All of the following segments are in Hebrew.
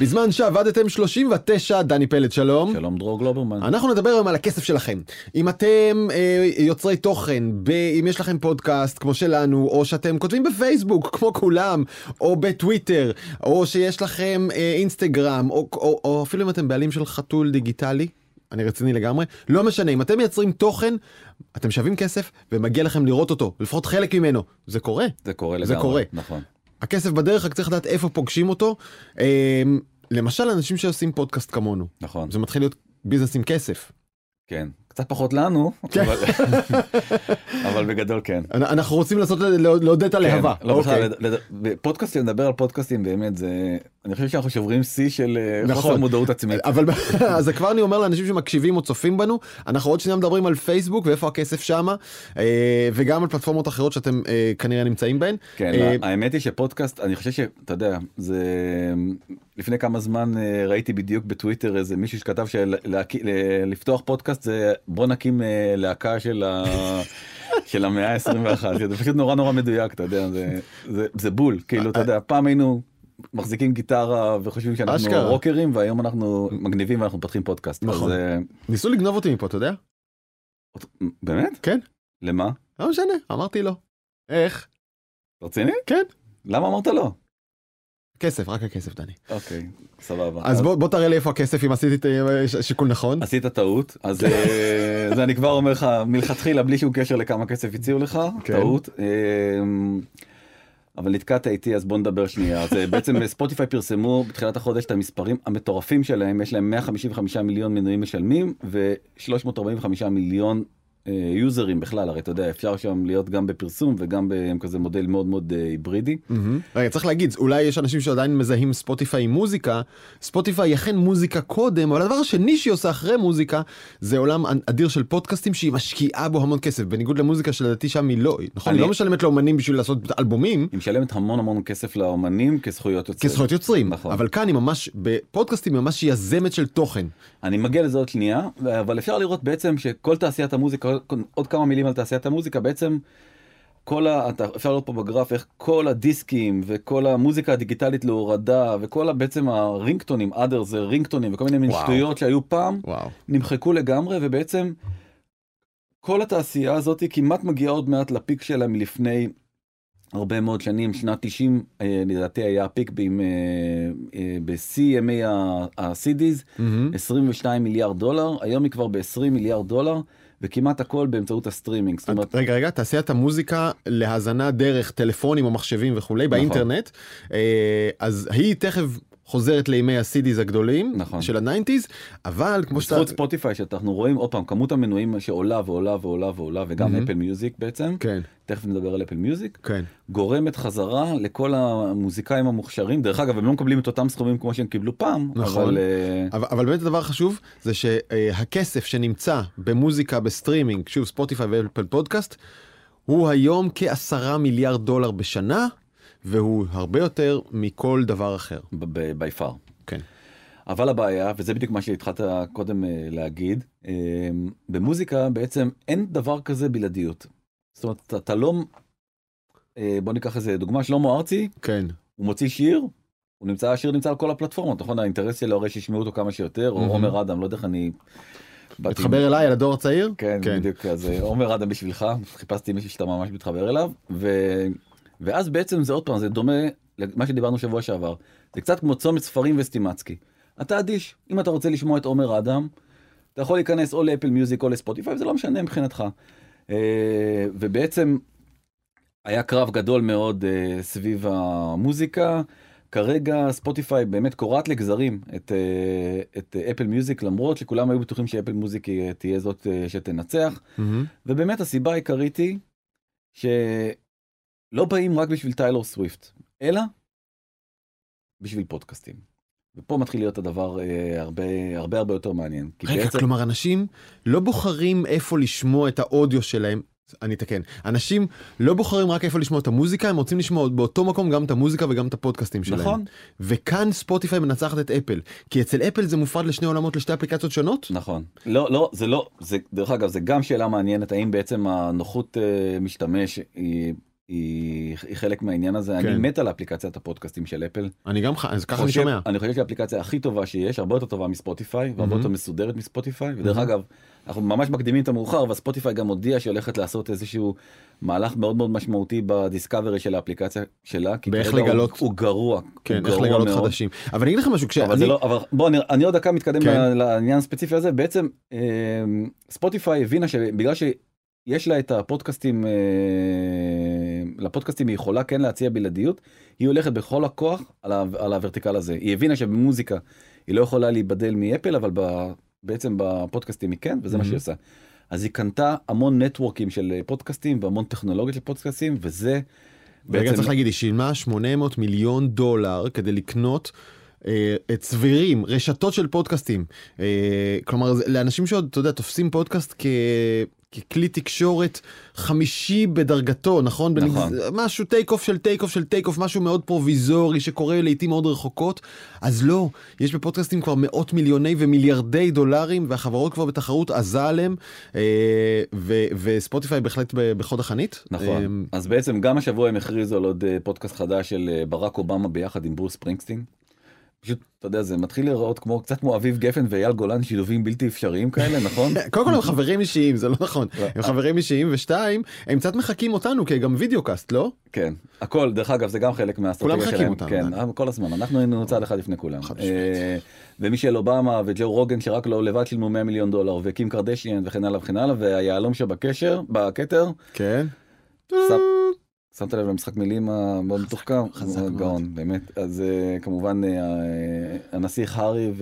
בזמן שעבדתם 39, דני פלד, שלום. שלום דרור גלוברמן. אנחנו נדבר היום על הכסף שלכם. אם אתם אה, יוצרי תוכן, ב, אם יש לכם פודקאסט כמו שלנו, או שאתם כותבים בפייסבוק כמו כולם, או בטוויטר, או שיש לכם אה, אינסטגרם, או, או, או אפילו אם אתם בעלים של חתול דיגיטלי, אני רציני לגמרי, לא משנה, אם אתם מייצרים תוכן, אתם שווים כסף ומגיע לכם לראות אותו, לפחות חלק ממנו. זה קורה. זה קורה לגמרי. זה קורה. נכון. הכסף בדרך, רק צריך לדעת איפה פוגשים אותו. למשל, אנשים שעושים פודקאסט כמונו. נכון. זה מתחיל להיות ביזנס עם כסף. כן. קצת פחות לנו, כן. אבל, אבל בגדול כן. אנ- אנחנו רוצים לעשות, לעודד את הלהבה. כן, לא, אוקיי. בכלל, בפודקאסטים, לדבר על פודקאסטים באמת זה, אני חושב שאנחנו שוברים שיא של אה, נכון. חוסר מודעות עצמית. אבל אז כבר אני אומר לאנשים שמקשיבים או צופים בנו אנחנו עוד שנייה מדברים על פייסבוק ואיפה הכסף שמה אה, וגם על פלטפורמות אחרות שאתם אה, כנראה נמצאים בהן. כן, האמת היא שפודקאסט, אני חושב שאתה יודע, זה לפני כמה זמן אה, ראיתי בדיוק בטוויטר איזה מישהו שכתב שלפתוח פודקאסט זה בוא נקים אה, להקה של ה... של המאה ה-21, זה פשוט נורא נורא מדויק, אתה יודע, זה, זה, זה בול, כאילו, אתה יודע, פעם היינו מחזיקים גיטרה וחושבים שאנחנו אשכרה. רוקרים, והיום אנחנו מגניבים ואנחנו פותחים פודקאסט. נכון. אז, אה, ניסו לגנוב אותי מפה אתה יודע? באמת? כן. למה? לא משנה אמרתי לו. איך? רציני? כן. למה אמרת לא? כסף רק הכסף דני. אוקיי, סבבה. אז בוא בוא תראה לי איפה הכסף אם עשיתי אה, שיקול נכון. עשית טעות, אז אה, זה אני כבר אומר לך מלכתחילה בלי שום קשר לכמה כסף הציעו לך, כן. טעות. אה, אבל נתקעת איתי אז בוא נדבר שנייה. אז אה, בעצם ספוטיפיי פרסמו בתחילת החודש את המספרים המטורפים שלהם, יש להם 155 מיליון מנויים משלמים ו-345 מיליון אה, יוזרים בכלל, הרי אתה יודע אפשר שם להיות גם בפרסום וגם בכזה מודל מאוד מאוד אה, היברידי. מהמם. רגע צריך להגיד אולי יש אנשים שעדיין מזהים ספוטיפיי עם מוזיקה ספוטיפיי אכן מוזיקה קודם אבל הדבר השני שהיא עושה אחרי מוזיקה זה עולם אדיר של פודקאסטים שהיא משקיעה בו המון כסף בניגוד למוזיקה שלדעתי שם היא לא נכון היא לא משלמת לאומנים בשביל לעשות אלבומים היא משלמת המון המון כסף לאומנים כזכויות יוצרים. כזכויות יוצרים נכון. אבל כאן היא ממש בפודקאסטים ממש יזמת של תוכן אני מגיע לזה עוד שנייה, אבל אפשר לראות בעצם שכל תעשיית המוזיקה, עוד כמה מילים על תעשיית המוזיקה, בעצם כל ה... אתה, אפשר לראות פה בגרף איך כל הדיסקים וכל המוזיקה הדיגיטלית להורדה וכל ה, בעצם הרינגטונים, אדר זה רינגטונים וכל מיני מין. שטויות שהיו פעם, וואו נמחקו לגמרי ובעצם כל התעשייה הזאת כמעט מגיעה עוד מעט לפיק שלה מלפני הרבה מאוד שנים, שנת 90 אה, לדעתי היה הפיק בשיא ימי ה-CDs. מהמם. 22 מיליארד דולר, היום היא כבר ב-20 מיליארד דולר, וכמעט הכל באמצעות הסטרימינג. אומרת, רגע רגע תעשיית המוזיקה להאזנה דרך טלפונים או מחשבים וכולי נכון. באינטרנט אה, אז היא תכף חוזרת לימי ה CDs הגדולים נכון. של ה nineties אבל כמו שאתה בזכות ספוטיפיי שאנחנו רואים עוד פעם כמות המנויים שעולה ועולה ועולה ועולה וגם. אפל מיוזיק בעצם כן תכף נדבר על אפל מיוזיק כן גורמת חזרה לכל המוזיקאים המוכשרים דרך אגב הם לא מקבלים את אותם סכומים כמו שהם קיבלו פעם נכון. אבל אה, אבל, אבל באמת הדבר החשוב זה שהכסף שנמצא במוזיקה בסטרימינג שוב ספוטיפיי ואפל פודקאסט הוא היום כעשרה מיליארד דולר בשנה והוא הרבה יותר מכל דבר אחר. By far. כן. אבל הבעיה וזה בדיוק מה שהתחלת קודם אה, להגיד אה, במוזיקה בעצם אין דבר כזה בלעדיות. זאת אומרת אתה, לא אה, בוא ניקח איזה דוגמה שלמה ארצי כן. הוא מוציא שיר הוא נמצא השיר נמצא על כל הפלטפורמות נכון האינטרס שלו הרי שישמעו אותו כמה שיותר או. עומר אדם לא יודע איך אני. מתחבר אליי על הדור הצעיר? כן, כן. בדיוק אז עומר אדם בשבילך חיפשתי מישהו שאתה ממש מתחבר אליו ו... ואז בעצם זה עוד פעם זה דומה למה שדיברנו שבוע שעבר. זה קצת כמו צומת ספרים וסטימצקי. אתה אדיש. אם אתה רוצה לשמוע את עומר אדם אתה יכול להיכנס או לאפל מיוזיק או לספוטיפיי זה לא משנה מבחינתך. אה, ובעצם היה קרב גדול מאוד אה, סביב המוזיקה. כרגע ספוטיפיי באמת קורעת לגזרים את, אה, את אפל מיוזיק למרות שכולם היו בטוחים שאפל מיוזיק תהיה זאת שתנצח. מהמם. ובאמת הסיבה העיקרית היא שלא באים רק בשביל טיילור סוויפט אלא בשביל פודקאסטים. ופה מתחיל להיות הדבר אה, הרבה הרבה הרבה יותר מעניין. רגע, בעצם- כלומר אנשים לא בוחרים איפה לשמוע את האודיו שלהם. אני אתקן, אנשים לא בוחרים רק איפה לשמוע את המוזיקה, הם רוצים לשמוע באותו מקום גם את המוזיקה וגם את הפודקאסטים שלהם. נכון. וכאן ספוטיפיי מנצחת את אפל, כי אצל אפל זה מופרד לשני עולמות, לשתי אפליקציות שונות. נכון. לא, לא, זה לא, זה, דרך אגב, זה גם שאלה מעניינת, האם בעצם הנוחות אה, משתמש היא, היא, היא חלק מהעניין הזה, כן. אני מת על אפליקציית הפודקאסטים של אפל. אני גם, אז ככה אני שומע. אני חושב שהיא האפליקציה הכי טובה שיש, הרבה יותר טובה מספוטיפיי, והרבה מהמם. יותר מסודרת מספוטיפיי, ודרך מהמם. אגב, אנחנו ממש מקדימים את המאוחר, והספוטיפיי גם הודיעה שהיא הולכת לעשות איזשהו מהלך מאוד מאוד משמעותי בדיסקאברי של האפליקציה שלה, כי באיך כרגע הוא- לגלות- הוא גרוע, כן, הוא איך גרוע לגלות מאוד. חדשים. אבל אני אגיד לך משהו, אבל כשאני... זה לא, אבל בוא, אני, אני עוד דקה מתקדם כן. לעניין הספציפי הזה, בעצם אה, ספוטיפיי הבינה שבגלל שיש לה את הפודקאסטים, אה, לפודקאסטים היא יכולה כן להציע בלעדיות, היא הולכת בכל הכוח על, ה, על הוורטיקל הזה. היא הבינה שבמוזיקה היא לא יכולה להיבדל מאפל, אבל ב, בעצם בפודקאסטים היא כן, וזה מה Mhm. שהיא עושה. אז היא קנתה המון נטוורקים של אה, פודקאסטים והמון טכנולוגיות של פודקאסטים, וזה רגע צריך להגיד, היא שילמה 800 מיליון דולר כדי לקנות אה, צבירים, רשתות של פודקאסטים. כלומר, לאנשים שעוד, אתה יודע, תופסים פודקאסט כ... ככלי תקשורת חמישי בדרגתו, נכון? נכון. בנגז- משהו take off של take off של take off, משהו מאוד פרוביזורי שקורה לעיתים מאוד רחוקות. אז לא, יש בפודקאסטים כבר מאות מיליוני ומיליארדי דולרים, והחברות כבר בתחרות עזה עליהם, אה, ו- וספוטיפיי בהחלט בחוד החנית. אה, נכון. אז בעצם גם השבוע הם הכריזו על עוד אה, פודקאסט חדש של אה, ברק אובמה ביחד עם ברוס ספרינגסטין. פשוט, אתה יודע, זה מתחיל להיראות כמו, קצת כמו אביב גפן ואייל גולן, שילובים בלתי אפשריים כאלה, נכון? קודם כל הם חברים אישיים זה לא נכון לא. הם חברים אישיים ושתיים הם קצת מחקים אותנו כגם וידאו קאסט לא? כן. הכל, דרך אגב, זה גם חלק מהאסטרטגיה כולם שלהם. מחקים אותנו, כן, כל הזמן. אנחנו היינו צעד אחד לפני כולם. אה, ומישל אובמה וג'ו רוגן שרק לו לבד שילמו 100 מיליון דולר, וקים קרדשיאן וכן הלאה וכן הלאה, והיהלום שבקשר, בכתר, כן. שמת לב למשחק מילים המאוד מתוחכם? חזק מאוד. גאון, באמת. אז אה, כמובן אה, הנסיך הארי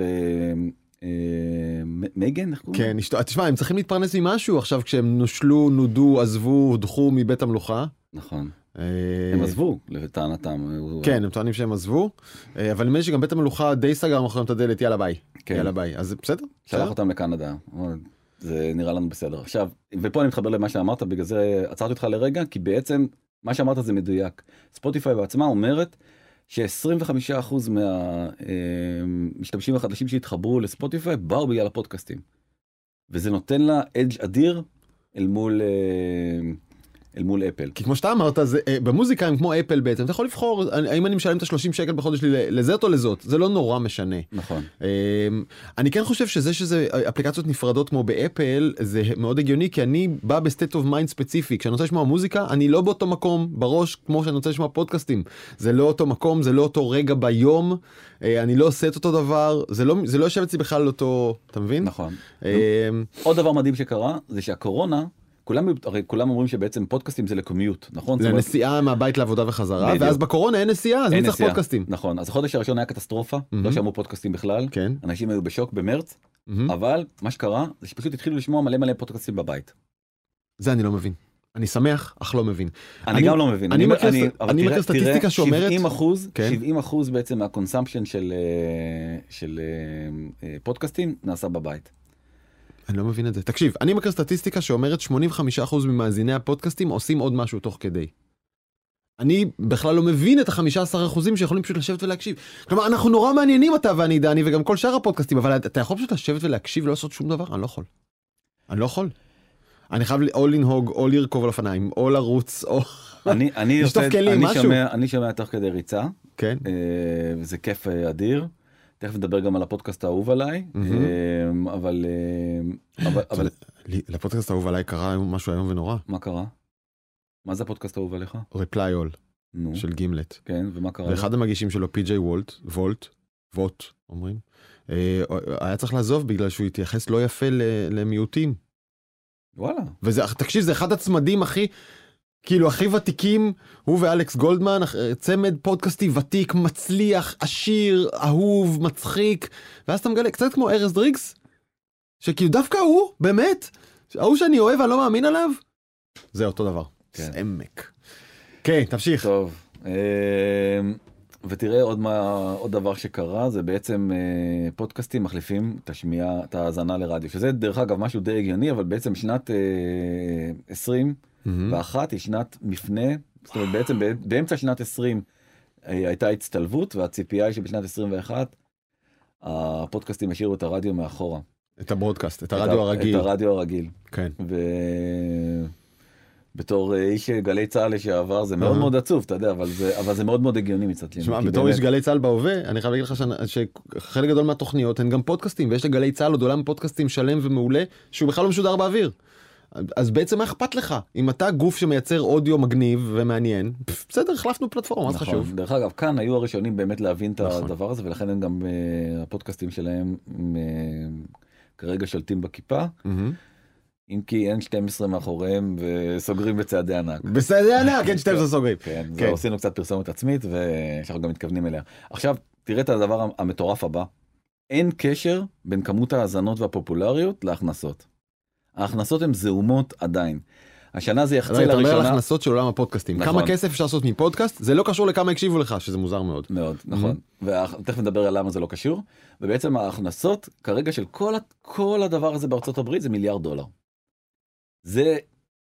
ומייגן, איך קוראים? כן, אשתו- תשמע, הם צריכים להתפרנס ממשהו עכשיו כשהם נושלו, נודו, עזבו, הודחו מבית המלוכה. נכון. אה, הם עזבו, לטענתם. כן, הם טוענים שהם עזבו, אה, אבל נדמה לי שגם בית המלוכה די סגר מאחוריהם את הדלת, יאללה ביי. כן. יאללה ביי. אז בסדר. שלח. אותם לקנדה. זה נראה לנו בסדר. עכשיו, ופה אני מתחבר למה שאמרת, בגלל זה עצרתי אותך לרגע, כי בעצם מה שאמרת זה מדויק. ספוטיפיי בעצמה אומרת ש-25% מהמשתמשים החדשים שהתחברו לספוטיפיי באו בגלל הפודקאסטים. וזה נותן לה אדג' אדיר אל מול, אה, אל מול אפל. כי כמו שאתה אמרת, זה, אה, במוזיקה הם כמו אפל בעצם, אתה יכול לבחור אני- האם אני משלם את ה-30 שקל בחודש שלי לזאת או לזאת, זה לא נורא משנה. נכון. אמ, אני כן חושב שזה שזה אפליקציות נפרדות כמו באפל זה מאוד הגיוני כי אני בא ב state of mind ספציפי כשאני רוצה לשמוע מוזיקה אני לא באותו מקום בראש כמו שאני רוצה לשמוע פודקאסטים זה לא אותו מקום זה לא אותו רגע ביום אה, אני לא עושה את אותו דבר זה לא זה לא יושב אצלי בכלל אותו אתה מבין? נכון. אמ, עוד דבר מדהים שקרה זה שהקורונה כולם הרי כולם אומרים שבעצם פודקאסטים זה ל commute נכון? לנסיעה מהבית לעבודה וחזרה בדיוק. ואז בקורונה אין נסיעה אז אין מי צריך. פודקאסטים. נכון אז החודש הראשון היה קטסטרופה לא מהמם. שמעו פודקאסטים בכלל כן. אנשים היו בשוק במרץ מהמם. אבל מה שקרה זה שפשוט התחילו לשמוע מלא מלא פודקאסטים בבית. זה אני לא מבין. אני שמח אך לא מבין. אני אני- גם לא מבין. אני מכיר אני תראה- מכיר סטטיסטיקה תראה, שאומרת- 70 אחוז, כן. 70 אחוז בעצם מה consumption של אה, של אה, אה, פודקאסטים נעשה בבית. אני לא מבין את זה. תקשיב, אני מכיר סטטיסטיקה שאומרת 85% ממאזיני הפודקאסטים עושים עוד משהו תוך כדי. אני בכלל לא מבין את ה-15% שיכולים פשוט לשבת ולהקשיב. כלומר, אנחנו נורא מעניינים אתה ואני, דני, וגם כל שאר הפודקאסטים, אבל אתה יכול פשוט לשבת ולהקשיב ולא לעשות שום דבר? אני לא יכול. אני לא יכול. אני חייב או לנהוג, או לרכוב על אופניים, או לרוץ, או... אני אני לשטוף כלים, אני משהו. שומע אני שומע תוך כדי ריצה כן. אה, זה כיף אה, אדיר. תכף נדבר גם על הפודקאסט האהוב עליי. אה, אבל אה, אבל לפודקאסט האהוב עליי קרה משהו איום ונורא. מה קרה? מה זה הפודקאסט האהוב עליך? reply all נו של גימלט. כן ומה קרה? ואחד המגישים שלו פי.ג'יי וולט, וולט, ווט אומרים, אה, היה צריך לעזוב בגלל שהוא התייחס לא יפה למיעוטים. וואלה. וזה, תקשיב, זה אחד הצמדים הכי, כאילו הכי ותיקים, הוא ואלכס גולדמן, צמד פודקאסטי ותיק, מצליח, עשיר, אהוב, מצחיק, ואז אתה מגלה, קצת כמו ארז דריגס, שכאילו דווקא הוא, באמת, ההוא שאני אוהב, אני לא מאמין עליו, זה אותו דבר. כן. עמק. כן, תמשיך. טוב, אה, ותראה עוד מה עוד דבר שקרה זה בעצם אה, פודקאסטים מחליפים את השמיעה את ההאזנה לרדיו שזה דרך אגב משהו די הגיוני אבל בעצם שנת אה, 20 מהמם. ואחת היא שנת מפנה זאת אומרת בעצם בא- באמצע שנת 20 אה, הייתה הצטלבות והציפייה היא שבשנת 21 הפודקאסטים השאירו את הרדיו מאחורה. את הברודקאסט, את את הרדיו ה- הרגיל. את הרדיו הרגיל. כן. ו... בתור אה, איש גלי צה"ל לשעבר זה מאוד. מאוד עצוב אתה יודע אבל זה אבל זה מאוד מאוד הגיוני מצד שני. שמע, בתור איש גלי צה"ל בהווה, אני חייב להגיד לך שחלק גדול מהתוכניות הן גם פודקאסטים, ויש לגלי צה"ל עוד עולם פודקאסטים שלם ומעולה, שהוא בכלל לא משודר באוויר. אז בעצם מה אכפת לך? אם אתה גוף שמייצר אודיו מגניב ומעניין, בסדר, החלפנו פלטפורמה, מה זה נכון. חשוב? דרך אגב כאן היו הראשונים באמת להבין את נכון. הדבר הזה ולכן הם גם אה, הפודקאסטים שלהם אה, כרגע שולטים בכיפה מהמם. אם כי N12 מאחוריהם וסוגרים בצעדי ענק. בסדר ענק, כן, 12 סוגרים. כן, כן. כן. עשינו קצת פרסומת עצמית ושאנחנו גם מתכוונים אליה. עכשיו תראה את הדבר המטורף הבא. אין קשר בין כמות ההאזנות והפופולריות להכנסות. ההכנסות הן זעומות עדיין. השנה זה יחצה אתה מדבר על לראשונה הכנסות של עולם הפודקאסטים. נכון. כמה כסף אפשר לעשות מפודקאסט? זה לא קשור לכמה הקשיבו לך, שזה מוזר מאוד. מאוד נכון ותכף נדבר על למה זה לא קשור ובעצם ההכנסות כרגע של כל כל הדבר הזה בארצות הברית זה מיליארד דולר. זה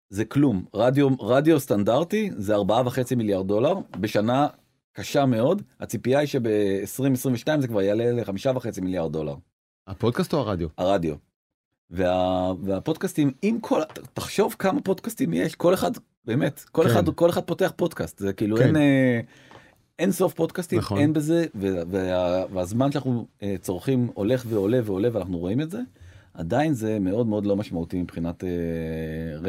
זה כלום רדיו רדיו סטנדרטי זה ארבעה וחצי מיליארד דולר בשנה קשה מאוד הציפייה היא שב-2022 זה כבר יעלה לחמישה וחצי מיליארד דולר הפודקאסט או הרדיו? הרדיו. וה, והפודקאסטים עם כל תחשוב כמה פודקאסטים יש כל אחד באמת כל כן. אחד כל אחד פותח פודקאסט זה כאילו כן. אין אה, אין סוף פודקאסטים נכון. אין בזה ו- וה, והזמן שאנחנו אה, צורכים הולך ועולה ועולה ואנחנו רואים את זה עדיין זה מאוד מאוד לא משמעותי מבחינת אה,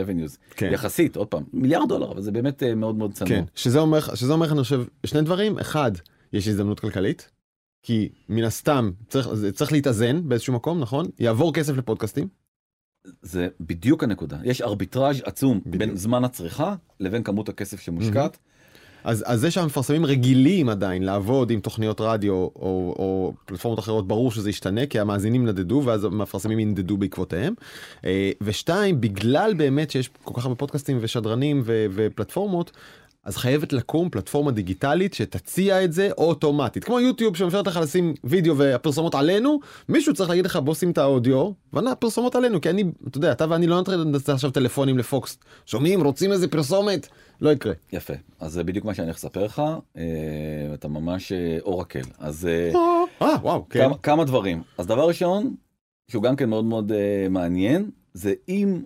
revenues כן. יחסית עוד פעם מיליארד דולר אבל זה באמת אה, מאוד מאוד צנוע. כן, שזה אומר, שזה אומר, אני חושב, שני דברים, אחד, יש הזדמנות כלכלית, כי מן הסתם צריך, צריך להתאזן באיזשהו מקום, נכון? יעבור כסף לפודקאסטים, זה בדיוק הנקודה יש ארביטראז' עצום בדיוק. בין זמן הצריכה לבין כמות הכסף שמושקעת. אז, אז זה שהמפרסמים רגילים עדיין לעבוד עם תוכניות רדיו או, או פלטפורמות אחרות, ברור שזה ישתנה, כי המאזינים נדדו ואז המפרסמים ינדדו בעקבותיהם. אה, ושתיים, בגלל באמת שיש כל כך הרבה פודקאסטים ושדרנים ו, ופלטפורמות, אז חייבת לקום פלטפורמה דיגיטלית שתציע את זה אוטומטית. כמו יוטיוב שמאפשרת לך לשים וידאו והפרסומות עלינו, מישהו צריך להגיד לך בוא שים את האודיו, והפרסומות עלינו, כי אני, אתה יודע, אתה ואני לא נעשה עכשיו טלפונים לפוקס. שומעים, רוצים איזה פרסומת? לא יקרה. יפה אז זה בדיוק מה שאני הולך לספר לך אה, אתה ממש אה, אורקל אז אה, אה, וואו, כן. כמה, כמה דברים אז דבר ראשון שהוא גם כן מאוד מאוד אה, מעניין זה אם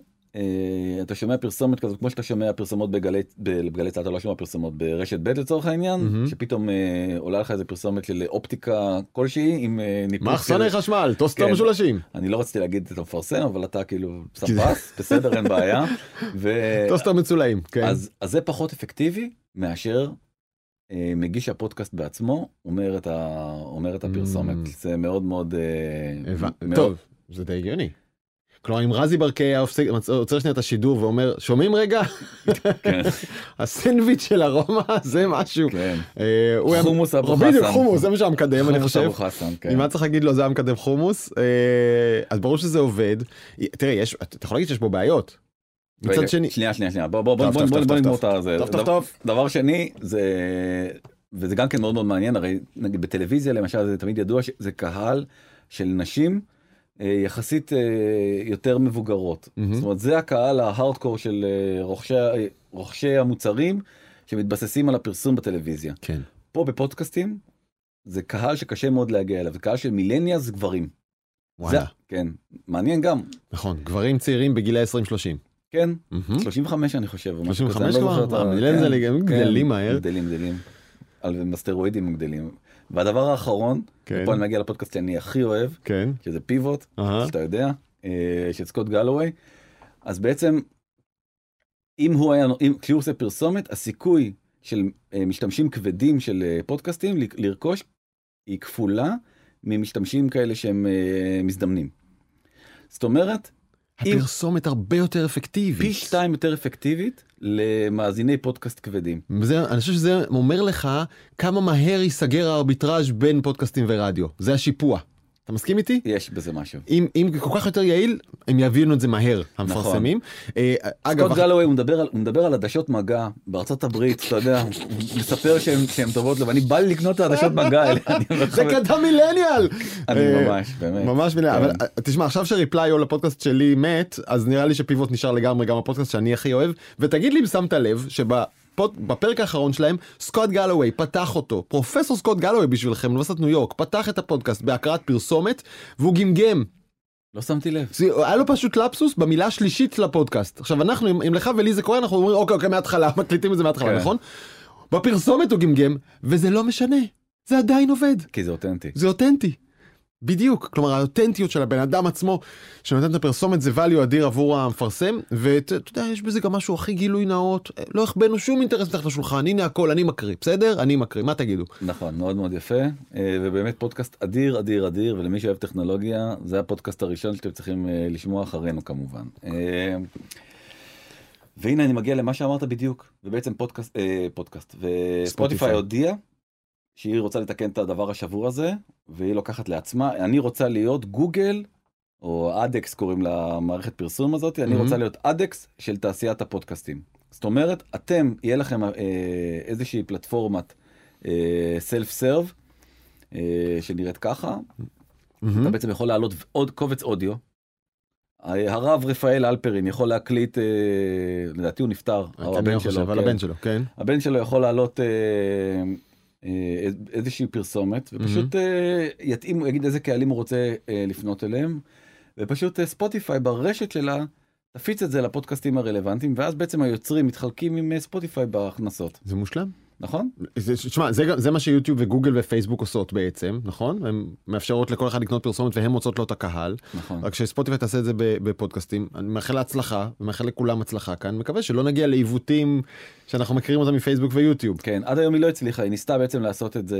אתה שומע פרסומת כזאת כמו שאתה שומע פרסומות בגלי בגלי צה"ל אתה לא שומע פרסומות ברשת ב' לצורך העניין מהמם. שפתאום אה, עולה לך איזה פרסומת של אופטיקה כלשהי עם אה, ניפוץ מחסני חשמל, טוסטר כן. משולשים. אני לא רציתי להגיד את המפרסם אבל אתה כאילו ספס בסדר אין בעיה. ו... טוסטר מצולעים, כן. אז, אז זה פחות אפקטיבי מאשר אה, מגיש הפודקאסט בעצמו אומר את, ה, אומר את הפרסומת Mm. זה מאוד אה, מאוד טוב, זה די הגיוני. כלומר אם רזי ברקאי היה עוצר שנייה את השידור ואומר שומעים רגע כן, הסנדוויץ' של הרומא זה משהו. כן. אה, חומוס אבו בדיוק, חסן. חומוס זה מה שהיה מקדם אני חומוס חושב. אבו חסן כן. אם היה צריך להגיד לו זה היה מקדם חומוס אה, אז ברור שזה עובד. תראה יש אתה יכול להגיד שיש בו בעיות. מצד שני שנייה שנייה שנייה בוא בוא בוא בוא נגמור את. זה דבר- שני זה וזה גם כן מאוד מאוד מעניין הרי נגיד בטלוויזיה למשל זה תמיד ידוע שזה קהל של נשים יחסית אה, יותר מבוגרות מהמם. זאת אומרת זה הקהל ההארדקור של אה, רוכשי אה, רוכשי המוצרים שמתבססים על הפרסום בטלוויזיה כן. פה בפודקאסטים זה קהל שקשה מאוד להגיע אליו זה קהל של מילניאס גברים וואלה. זה, כן מעניין גם נכון גברים צעירים בגילי 20-30. כן מהמם. 35 אני חושב. או משהו 35 כזה, אני לא כבר? זוכר את ה- המילניאלס כן, כן, גדלים מהר. גדלים גדלים. על בסטרואידים הם גדלים. והדבר האחרון, כן. ופה אני מגיע לפודקאסט שאני הכי אוהב, כן. שזה פיבוט, אהה. שאתה יודע, אה, של סקוט גלווי. אז בעצם, אם הוא היה, אם, כשהוא עושה פרסומת, הסיכוי של אה, משתמשים כבדים של אה, פודקאסטים לרכוש היא כפולה ממשתמשים כאלה שהם מזדמנים. זאת אומרת, הפרסומת הרבה יותר אפקטיבית. פי שתיים יותר אפקטיבית למאזיני פודקאסט כבדים. זה, אני חושב שזה אומר לך כמה מהר ייסגר הארביטראז' בין פודקאסטים ורדיו. זה השיפוע. אתה מסכים איתי? יש בזה משהו. אם, אם כל כך יותר יעיל, הם יבינו את זה מהר, המפרסמים. אה, אגב, סקוט גלווי הוא מדבר על הוא מדבר על עדשות מגע בארצות הברית אתה יודע הוא מספר שהן שהן טובות לו ואני בא לי לקנות את העדשות מגע האלה. זה קדם מילניאל! אני אה, ממש באמת. ממש כן. אבל אה, תשמע עכשיו שריפליו לפודקאסט שלי מת אז נראה לי שפיבוט נשאר לגמרי גם הפודקאסט שאני הכי אוהב ותגיד לי אם שמת לב שבפרק האחרון שלהם סקוט גלווי פתח אותו פרופסור סקוט גלווי בשבילכם מאוניברסיטת ניו יורק פתח את הפודקאסט בהקראת פרסומת והוא גמגם לא שמתי לב. זה- היה לו פשוט לפסוס במילה השלישית של הפודקאסט. עכשיו אנחנו, אם, אם לך ולי זה קורה, אנחנו אומרים אוקיי, אוקיי, מההתחלה, מקליטים את זה מההתחלה, כן. נכון? בפרסומת הוא גמגם, וזה לא משנה. זה עדיין עובד. כי זה אותנטי. זה אותנטי. בדיוק, כלומר האותנטיות של הבן אדם עצמו שנותן את הפרסומת זה value אדיר עבור המפרסם ואתה יודע יש בזה גם משהו הכי גילוי נאות לא החבאנו שום אינטרס מתחת לשולחן הנה הכל אני מקריא בסדר אני מקריא מה תגידו נכון, מאוד מאוד יפה, אה, ובאמת פודקאסט אדיר אדיר אדיר, ולמי שאוהב טכנולוגיה, זה הפודקאסט הראשון שאתם צריכים אה, לשמוע אחרינו כמובן. אה, והנה אני מגיע למה שאמרת בדיוק, ובעצם פודקאסט, פודקאסט, וספוטיפיי ספוטיפיי. שהיא רוצה לתקן את הדבר השבור הזה, והיא לוקחת לעצמה, אני רוצה להיות גוגל, או אדקס קוראים למערכת פרסום הזאת, אני Mhm. רוצה להיות אדקס של תעשיית הפודקאסטים. זאת אומרת, אתם, יהיה לכם אה, איזושהי פלטפורמת סלף סרב, שנראית ככה, אתה בעצם יכול להעלות עוד קובץ אודיו. אה, הרב רפאל אלפרין יכול להקליט, אה, לדעתי הוא נפטר, או אני הבן שלו, כן. הבן שלו כן הבן שלו יכול להעלות אה, אה, איזושהי פרסומת ופשוט אה, יתאים, הוא יגיד איזה קהלים הוא רוצה אה, לפנות אליהם ופשוט אה, ספוטיפיי ברשת שלה תפיץ את זה לפודקאסטים הרלוונטיים ואז בעצם היוצרים מתחלקים עם אה, ספוטיפיי בהכנסות, זה מושלם נכון? שמע, זה, זה מה שיוטיוב וגוגל ופייסבוק עושות בעצם נכון? הן מאפשרות לכל אחד לקנות פרסומת והן מוצאות לו את הקהל. נכון. רק שספוטיפיי תעשה את זה בפודקאסטים. אני מאחל לה הצלחה ומאחל לכולם הצלחה כאן. מקווה שלא נגיע לעיוותים שאנחנו מכירים אותם מפייסבוק ויוטיוב. כן, עד היום היא לא הצליחה, היא ניסתה בעצם לעשות את זה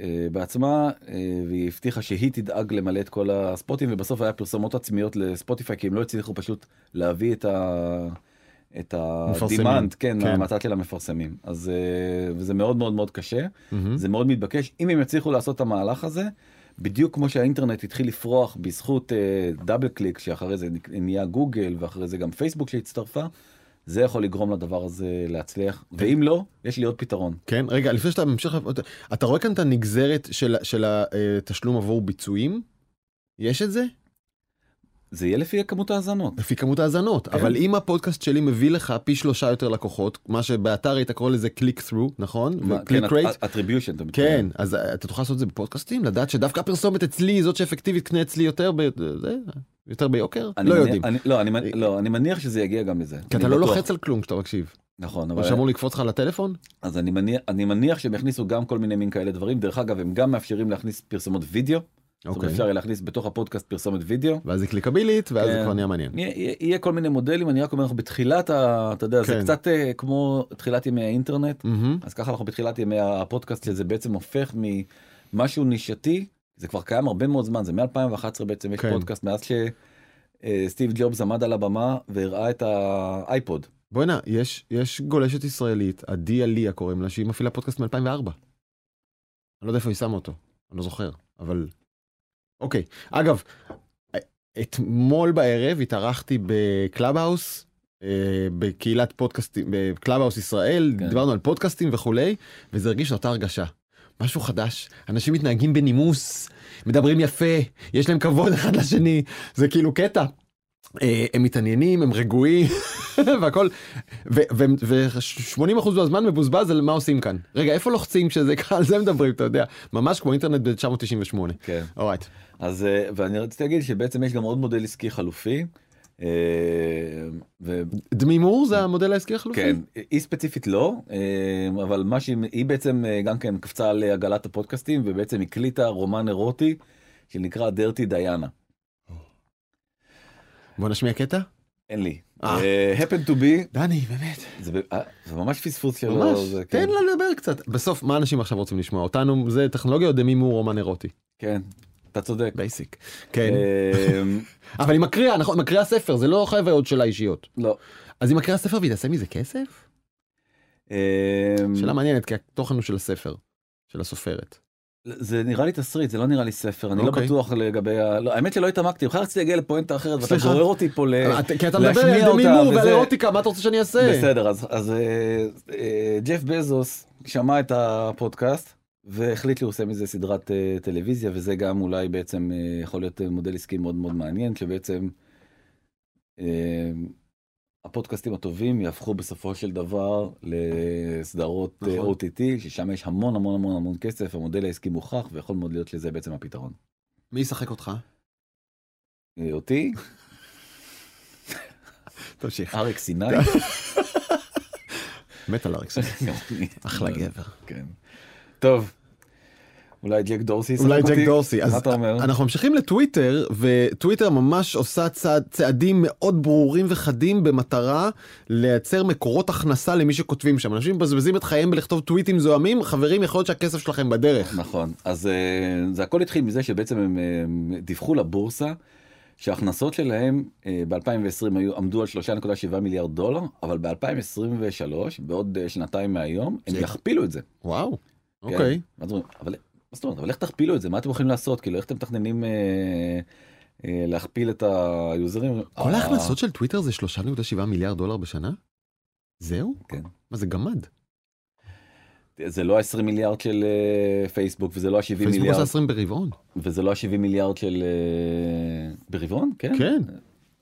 אה, בעצמה, אה, והיא הבטיחה שהיא תדאג למלא את כל הספוטים, ובסוף היה פרסומות עצמיות לספוטיפיי, כי הם לא הצליחו פשוט להביא את ה... את ה demand, כן, כן. מהצד של המפרסמים. אז אה, וזה מאוד מאוד מאוד קשה, מהמם. זה מאוד מתבקש. אם הם יצליחו לעשות את המהלך הזה, בדיוק כמו שהאינטרנט התחיל לפרוח בזכות אה, דאבל קליק, שאחרי זה נהיה גוגל, ואחרי זה גם פייסבוק שהצטרפה, זה יכול לגרום לדבר הזה להצליח, ואם לא, יש לי עוד פתרון. כן רגע לפני שאתה ממשיך אתה רואה כאן את הנגזרת של של התשלום עבור ביצועים. יש את זה זה יהיה לפי כמות האזנות. לפי כמות האזנות כן. אבל אם הפודקאסט שלי מביא לך פי שלושה יותר לקוחות מה שבאתר היית קורא לזה קליק through נכון מה, כן, רייט. אתה כן. אז אה, אתה תוכל לעשות את זה בפודקאסטים לדעת שדווקא הפרסומת אצלי היא זאת שאפקטיבית קנה אצלי יותר ב... זה, יותר ביוקר לא מניח- יודעים אני, לא, אני, לא, אני מניח שזה יגיע גם לזה. כי אתה לא בטוח. לוחץ על כלום כשאתה מקשיב נכון, אבל אבל שאמור לקפוץ לך לטלפון אז אני מניח, אני מניח שהם יכניסו גם כל מיני מין כאלה דברים. דרך אגב, הם גם מאפשרים להכניס פרסומות וידאו. אוקיי אפשר יהיה להכניס בתוך הפודקאסט פרסומת וידאו. ואז זה קליקבילית ואז זה כן. כבר נהיה מעניין יהיה, יהיה- כל מיני מודלים, אני רק אומר לך, בתחילת, ה, אתה יודע, זה כן. קצת אה, כמו תחילת ימי האינטרנט. מהמם. אז ככה אנחנו בתחילת ימי הפודקאסט, שזה בעצם הופך ממשהו נישתי, זה כבר קיים הרבה מאוד זמן, זה מ-2011 בעצם יש כן. פודקאסט, מאז שסטיב ג'ובס עמד על הבמה והראה את האייפוד. בוא'נה יש יש גולשת ישראלית עדי עליה קוראים לה שהיא מפעילה פודקאסט מ-2004. אני לא יודע איפה היא שמה אותו אני לא זוכר אבל אוקיי אגב אתמול בערב התארחתי בקלאב האוס. אה, בקהילת פודקאסטים בקלאב האוס ישראל כן. דיברנו על פודקאסטים וכולי וזה הרגיש אותה הרגשה. משהו חדש אנשים מתנהגים בנימוס מדברים יפה יש להם כבוד אחד לשני זה כאילו קטע. אה, הם מתעניינים הם רגועים והכל ו-80% מהזמן מבוזבז על מה עושים כאן רגע איפה לוחצים כשזה על זה מדברים אתה יודע ממש כמו אינטרנט ב-998. כן. אורייט. אז אה, ואני רציתי להגיד שבעצם יש גם עוד מודל עסקי חלופי. אה, ו- דמי מור זה המודל העסקי החלופי? כן, היא ספציפית לא, אה, אבל מה שהיא היא בעצם גם כן קפצה על עגלת הפודקאסטים ובעצם הקליטה רומן אירוטי שנקרא Dirty Diana. בוא נשמיע קטע? אין לי. אה. אה, happen to be, דני באמת. זה אה, ממש פספוס שלו. ממש. כן. תן לה לדבר קצת. בסוף מה אנשים עכשיו רוצים לשמוע אותנו זה טכנולוגיה או דמי מור רומן אירוטי? כן, אתה צודק. basic. כן. אה, אבל היא מקריאה נכון מקריאה ספר זה לא חוויות שלה אישיות. לא. אז היא מקריאה ספר והיא תעשה מזה כסף? אה, שאלה מעניינת כי התוכן הוא של הספר. של הסופרת. זה נראה לי תסריט, זה לא נראה לי ספר, אני לא אוקיי. בטוח לגבי. לא, האמת שלא התעמקתי, בכלל רציתי להגיע לפואנטה אחרת, ואתה. גורר אותי פה ל... אתה- כי אתה מדבר להשמיע על דמי אותה, מור ועל אירוטיקה מה אתה רוצה שאני אעשה? בסדר, אז, אה, אה, ג'ף בזוס שמע את הפודקאסט והחליט לי הוא עושה מזה סדרת אה, טלוויזיה וזה גם אולי בעצם אה, יכול להיות אה, מודל עסקי מאוד מאוד מעניין שבעצם אה, הפודקאסטים הטובים יהפכו בסופו של דבר לסדרות אה, נכון. OTT ששם יש המון המון המון המון כסף המודל העסקי מוכח ויכול מאוד להיות שזה בעצם הפתרון. מי ישחק אותך? אה, אותי, תמשיך. אריק סיני. מת על אריקסון. אחלה גבר. כן. טוב. אולי ג'ק דורסי אולי? ג'ק דורסי. אז? אנחנו ממשיכים לטוויטר, וטוויטר ממש עושה צעד, צעדים מאוד ברורים וחדים במטרה לייצר מקורות הכנסה למי שכותבים שם. אנשים מבזבזים את חייהם בלכתוב טוויטים זוהמים, חברים, יכול להיות שהכסף שלכם בדרך. נכון אז אה, זה הכל התחיל מזה שבעצם הם אה, דיווחו לבורסה שההכנסות שלהם ב-2020 היו עמדו על 3.7 מיליארד דולר אבל ב-2023 בעוד אה, שנתיים מהיום הם זה- יכפילו את זה. וואו, כן. אוקיי. ואז אומרים, אבל מה זאת אומרת אבל איך תכפילו את זה מה אתם הולכים לעשות כאילו איך אתם מתכננים אה, אה, להכפיל את היוזרים. כל אה, ההכנסות של טוויטר זה 3.7 מיליארד דולר בשנה? זהו? כן. מה זה גמד? זה לא ה-20 מיליארד של אה, פייסבוק וזה לא ה-70 פייסבוק מיליארד עושה 20 ברבעון. וזה לא ה-70 מיליארד של אה, ברבעון כן כן.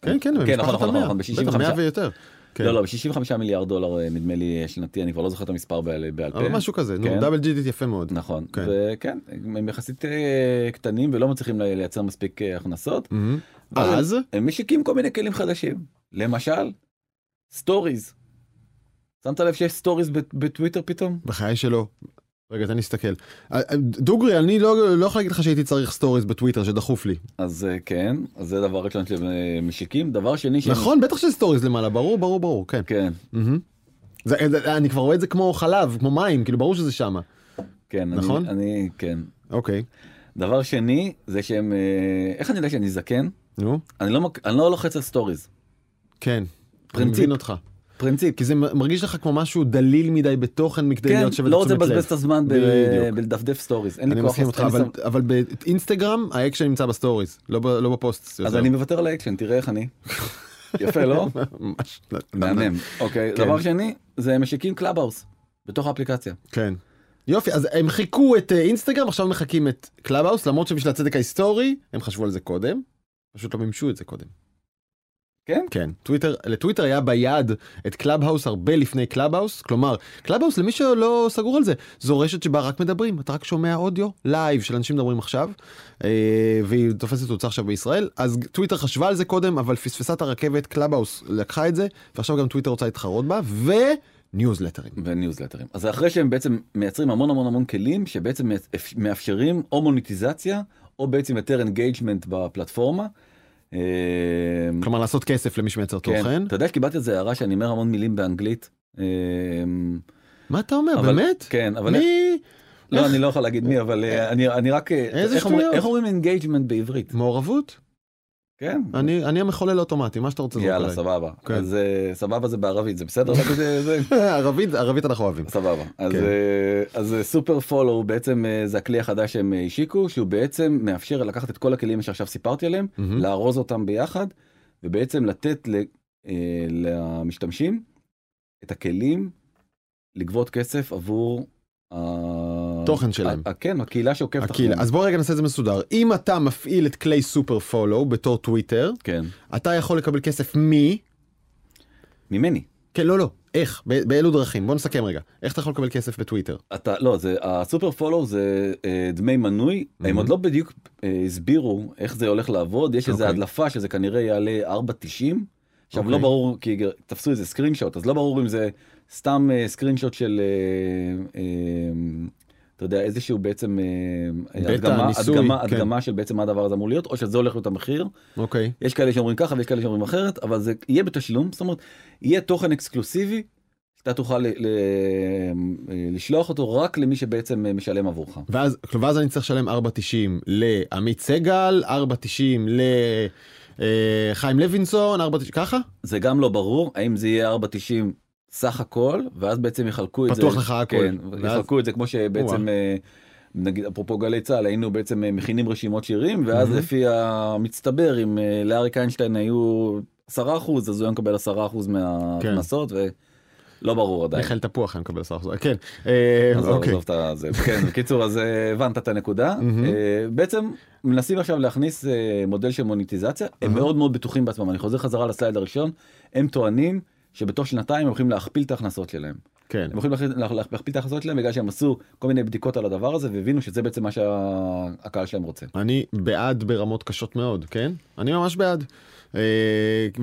כן, כן, כן, נכון, נכון. נכון, בטח, ב-65. 100 ויותר. כן. לא לא ב-65 מיליארד דולר אה, נדמה לי אה, שנתי אני כבר לא זוכר את המספר בעל בעל פה. אבל משהו כזה, נו, כן. double digit יפה מאוד. נכון כן. וכן הם יחסית אה, קטנים ולא מצליחים לייצר מספיק אה, הכנסות. אבל אז? הם משיקים כל מיני כלים חדשים למשל סטוריז. שמת לב שיש סטוריז בט- בטוויטר פתאום? בחיי שלא. רגע, תן לי להסתכל. אה, אה, דוגרי, אני לא לא יכול להגיד לך שהייתי צריך סטוריז בטוויטר שדחוף לי. אז אה, כן אז זה דבר ראשון שהם אה, משיקים דבר שני נכון, בטח שיש סטוריז למעלה, ברור, ברור, ברור, כן. כן. זה- זה- אני כבר רואה את זה כמו חלב, כמו מים, כאילו ברור שזה שמה. כן אני- נכון? אני כן אוקיי, דבר שני זה שהם איך אני יודע שאני זקן נו, אני לא אני לא לוחץ על סטוריז כן. אני פרינציפ. מבין אותך. פרינציפ. כי זה מרגיש לך כמו משהו דליל מדי בתוכן מכדי כן, להיות שווה לא רוצה לתשומת לב. לבזבז את הזמן. בלדפדף סטוריז אני מסכים איתך, אבל- אבל באינסטגרם האקשן נמצא בסטוריז, לא ב- לא בפוסט. אז אני מוותר על האקשן תראה איך אני. יפה לא? ממש. מהמם. אוקיי כן. דבר שני זה משיקים קלאבהאוס בתוך האפליקציה. כן. יופי, אז הם חיקו את אה, אינסטגרם, עכשיו מחקים את קלאבהאוס, למרות שבשביל הצדק ההיסטורי, הם חשבו על זה קודם, פשוט לא מימשו את זה קודם. כן? כן, טוויטר, לטוויטר היה ביד את קלאבהאוס הרבה לפני קלאבהאוס, כלומר, קלאבהאוס למי שלא סגור על זה, זו רשת שבה רק מדברים, אתה רק שומע אודיו live של אנשים מדברים עכשיו, אה, והיא תופסת תאוצה עכשיו בישראל, אז טוויטר חשבה על זה קודם, אבל פספסה את הרכבת, קלאבהאוס לקחה את זה, ועכשיו גם טוויטר רוצה להתחרות בה, וניוזלטרים. וניוזלטרים. אז אחרי שהם בעצם מייצרים המון המון המון כלים שבעצם מאפשרים או מוניטיזציה או בעצם יותר engagement בפלטפורמה. אה, כלומר לעשות כסף למי שמייצר כן. תוכן. אתה יודע שקיבלתי איזה הערה שאני אומר המון מילים באנגלית. אה, מה אתה אומר, אבל- באמת? כן, אבל... מי? לא? אני לא יכול להגיד מי, אבל אה, אני אני רק... איך אומרים engagement בעברית? מעורבות? כן. אני אני המחולל האוטומטי, מה שאתה רוצה לזרוק יאללה. סבבה. כן. אז אה, סבבה זה בערבית, זה בסדר? אה, ערבית, ערבית אנחנו אוהבים. סבבה. אז כן. אה, אז Super Follow בעצם אה, זה הכלי החדש שהם אה, השיקו, שהוא בעצם מאפשר לקחת את כל הכלים שעכשיו סיפרתי עליהם. לארוז אותם ביחד, ובעצם לתת ל- אה, למשתמשים את הכלים לגבות כסף עבור ה- תוכן שלהם. כן, הקהילה שעוקבת הקהילה. אז בוא רגע נעשה את זה מסודר. אם אתה מפעיל את כלי סופר פולו בתור טוויטר, כן, אתה יכול לקבל כסף מ... ממני. כן, לא, לא. איך? באילו דרכים? בוא נסכם רגע. איך אתה יכול לקבל כסף בטוויטר? אתה לא זה הסופר פולו זה אה, דמי מנוי הם מהמם. עוד לא בדיוק אה, הסבירו איך זה הולך לעבוד יש איזה אוקיי. הדלפה שזה כנראה יעלה 4.90 עכשיו אוקיי. לא ברור כי תפסו איזה סקרין שוט אז לא ברור אם זה סתם סקרין שוט של אה, אה, אתה יודע איזשהו בעצם אה, הדגמה ניסוי, הדגמה כן. הדגמה של בעצם מה הדבר הזה אמור להיות או שזה הולך להיות המחיר אוקיי. יש כאלה שאומרים ככה ויש כאלה שאומרים אחרת אבל זה יהיה בתשלום זאת אומרת יהיה תוכן אקסקלוסיבי. אתה תוכל ל- ל- לשלוח אותו רק למי שבעצם משלם עבורך. ואז, ואז אני צריך לשלם 4.90 לעמית סגל, 4.90 לחיים לוינסון, 4.90, ככה? זה גם לא ברור האם זה יהיה 4.90 סך הכל ואז בעצם יחלקו את זה. פתוח לך הכל. כן, ואז- יחלקו את זה כמו שבעצם אה, נגיד אפרופו גלי צה"ל היינו בעצם אה, מכינים רשימות שירים ואז מהמם. לפי המצטבר אם אה, לאריק איינשטיין היו 10% אז הוא היה מקבל 10% מההכנסות ולא ברור עדיין. מיכאל תפוח אני מקבל 10%. כן. אה, עזוב, אוקיי. עזוב את זה. כן, בקיצור, אז הבנת את הנקודה. בעצם מנסים עכשיו להכניס מודל של מוניטיזציה, הם. מאוד מאוד בטוחים בעצמם. אני חוזר חזרה לסלייד הראשון, הם טוענים שבתוך שנתיים הם הולכים להכפיל את ההכנסות שלהם. כן. הם לה- להכפיל את ההכנסות שלהם בגלל שהם עשו כל מיני בדיקות על הדבר הזה והבינו שזה בעצם מה שהקהל שלהם רוצה. אני בעד ברמות קשות מאוד, כן? אני ממש בעד. אה,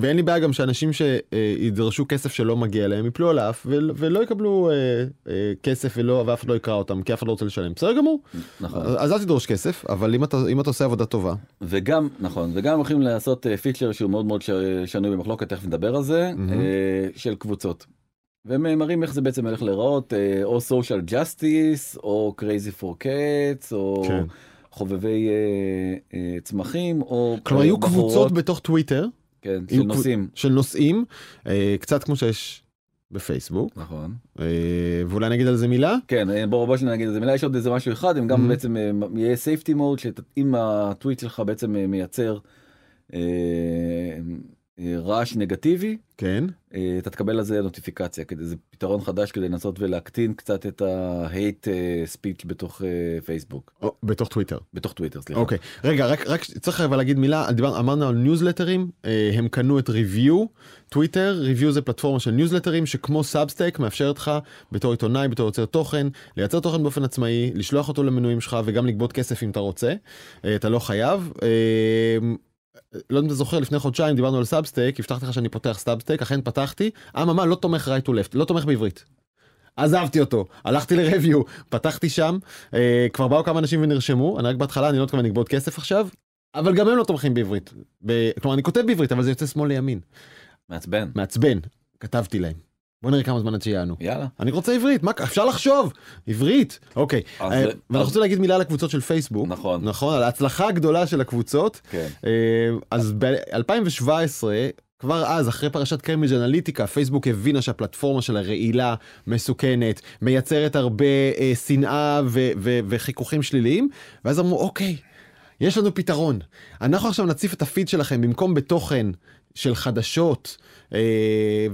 ואין לי בעיה גם שאנשים שידרשו כסף שלא מגיע להם יפלו על האף ול- ולא יקבלו אה, אה, כסף ולא, ואף אחד לא יקרא אותם כי אף אחד לא רוצה לשלם. בסדר גמור. נכון. אז אל תדרוש כסף, אבל אם אתה, אם אתה עושה עבודה טובה, וגם נכון וגם הולכים לעשות אה, פיצ'ר שהוא מאוד מאוד שנוי במחלוקת תכף נדבר על זה. אה, של קבוצות. והם אה, מראים איך זה בעצם הולך להיראות אה, או social justice או crazy for cats או כן. חובבי אה, אה, צמחים או כלומר אה, יהיו בחורות, קבוצות בתוך טוויטר? כן, של נושאים של נושאים, אה, קצת כמו שיש בפייסבוק, נכון. אה, ואולי נגיד על זה מילה. כן בוא בוא שנגיד איזה מילה יש עוד איזה משהו אחד הם. גם בעצם אה, יהיה safety mode שאם הטוויט שלך בעצם מייצר רעש נגטיבי כן. אה, אתה תקבל על זה נוטיפיקציה כדי זה פתרון חדש כדי לנסות ולהקטין קצת את ה-hate אה, speech בתוך אה, פייסבוק או, בתוך טוויטר. בתוך טוויטר סליחה. אוקיי, רגע, רק, רק צריך אבל להגיד מילה, דיבר, אמרנו על ניוזלטרים, אה, הם קנו את Revue, טוויטר, Revue זה פלטפורמה של ניוזלטרים שכמו Substack מאפשרת לך בתור עיתונאי, בתור יוצר תוכן, לייצר תוכן באופן עצמאי, לשלוח אותו למנויים שלך וגם לגבות כסף אם אתה רוצה, אה, אתה לא חייב. לא יודע אם אתה זוכר לפני חודשיים דיברנו על Substack הבטחתי לך שאני פותח Substack אכן פתחתי אממה לא תומך right to left לא תומך בעברית. עזבתי אותו הלכתי ל Revue פתחתי שם אה, כבר באו כמה אנשים ונרשמו אני רק בהתחלה אני לא מתכוון לגבות כסף עכשיו אבל גם הם לא תומכים בעברית ב... כלומר אני כותב בעברית אבל זה יוצא שמאל לימין מעצבן. מעצבן כתבתי להם. בוא נראה כמה זמן עד שיענו. יאללה. אני רוצה עברית, מה, אפשר לחשוב, עברית, אוקיי. אז אה, זה- ואנחנו אז- רוצים להגיד מילה על הקבוצות של פייסבוק. נכון. נכון, על ההצלחה הגדולה של הקבוצות. כן. אה, אז ב-2017, כבר אז, אחרי פרשת קיימברידג' אנליטיקה, פייסבוק הבינה שהפלטפורמה שלה רעילה, מסוכנת, מייצרת הרבה אה, שנאה ו- ו- וחיכוכים שליליים, ואז אמרו, אוקיי, יש לנו פתרון. אנחנו עכשיו נציף את הפיד שלכם במקום בתוכן של חדשות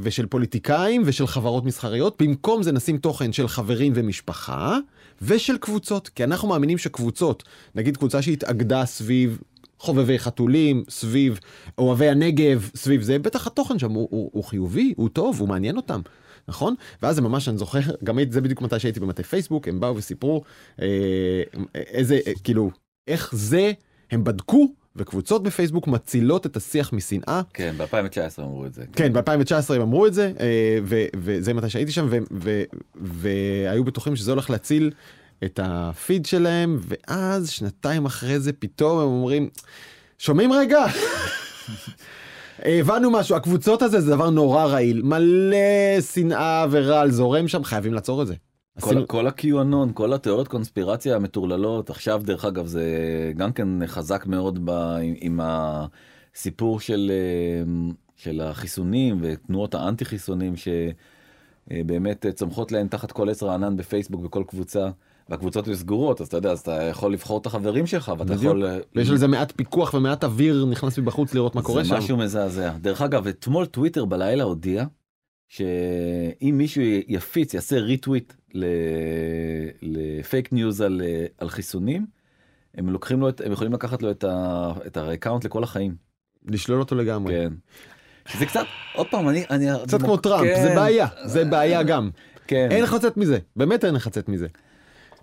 ושל פוליטיקאים ושל חברות מסחריות, במקום זה נשים תוכן של חברים ומשפחה ושל קבוצות, כי אנחנו מאמינים שקבוצות, נגיד קבוצה שהתאגדה סביב חובבי חתולים, סביב אוהבי הנגב, סביב זה, בטח התוכן שם הוא, הוא, הוא חיובי, הוא טוב, הוא מעניין אותם. נכון? ואז זה ממש, אני זוכר, גם הייתי- זה בדיוק מתי שהייתי במטה פייסבוק, הם באו וסיפרו אה, איזה, אה, כאילו, איך זה, הם בדקו, וקבוצות בפייסבוק מצילות את השיח משנאה. כן, ב-2019 אמרו את זה. כן, ב-2019 הם אמרו את זה, אה, ו- וזה מתי שהייתי שם, ו- ו- והיו בטוחים שזה הולך להציל את הפיד שלהם, ואז שנתיים אחרי זה פתאום הם אומרים, שומעים רגע? הבנו משהו, הקבוצות הזה זה דבר נורא רעיל, מלא שנאה ורעל זורם שם, חייבים לעצור את זה. כל, כל הקיואנון, כל התיאוריות קונספירציה המטורללות, עכשיו דרך אגב זה גם כן חזק מאוד ב, עם, עם הסיפור של, אה, של החיסונים ותנועות האנטי חיסונים שבאמת צומחות להן תחת כל עץ רענן בפייסבוק בכל קבוצה. והקבוצות היו סגורות אז אתה יודע אז אתה יכול לבחור את החברים שלך ואתה בדיוק. יכול אה, ויש על זה מעט פיקוח ומעט אוויר נכנס מבחוץ לראות מה קורה זה שם. משהו מזעזע. דרך אגב, אתמול טוויטר בלילה הודיע שאם מישהו יפיץ, יעשה retweet לפייק ניוז על, אה, על חיסונים, הם לוקחים לו את, הם יכולים לקחת לו את ה- את ה account לכל החיים. לשלול אותו לגמרי. כן. זה קצת, עוד פעם, אני... אני קצת כמו טראמפ, כן. זה בעיה, זה בעיה גם. כן. אין איך לצאת מזה, באמת אין איך לצאת מזה.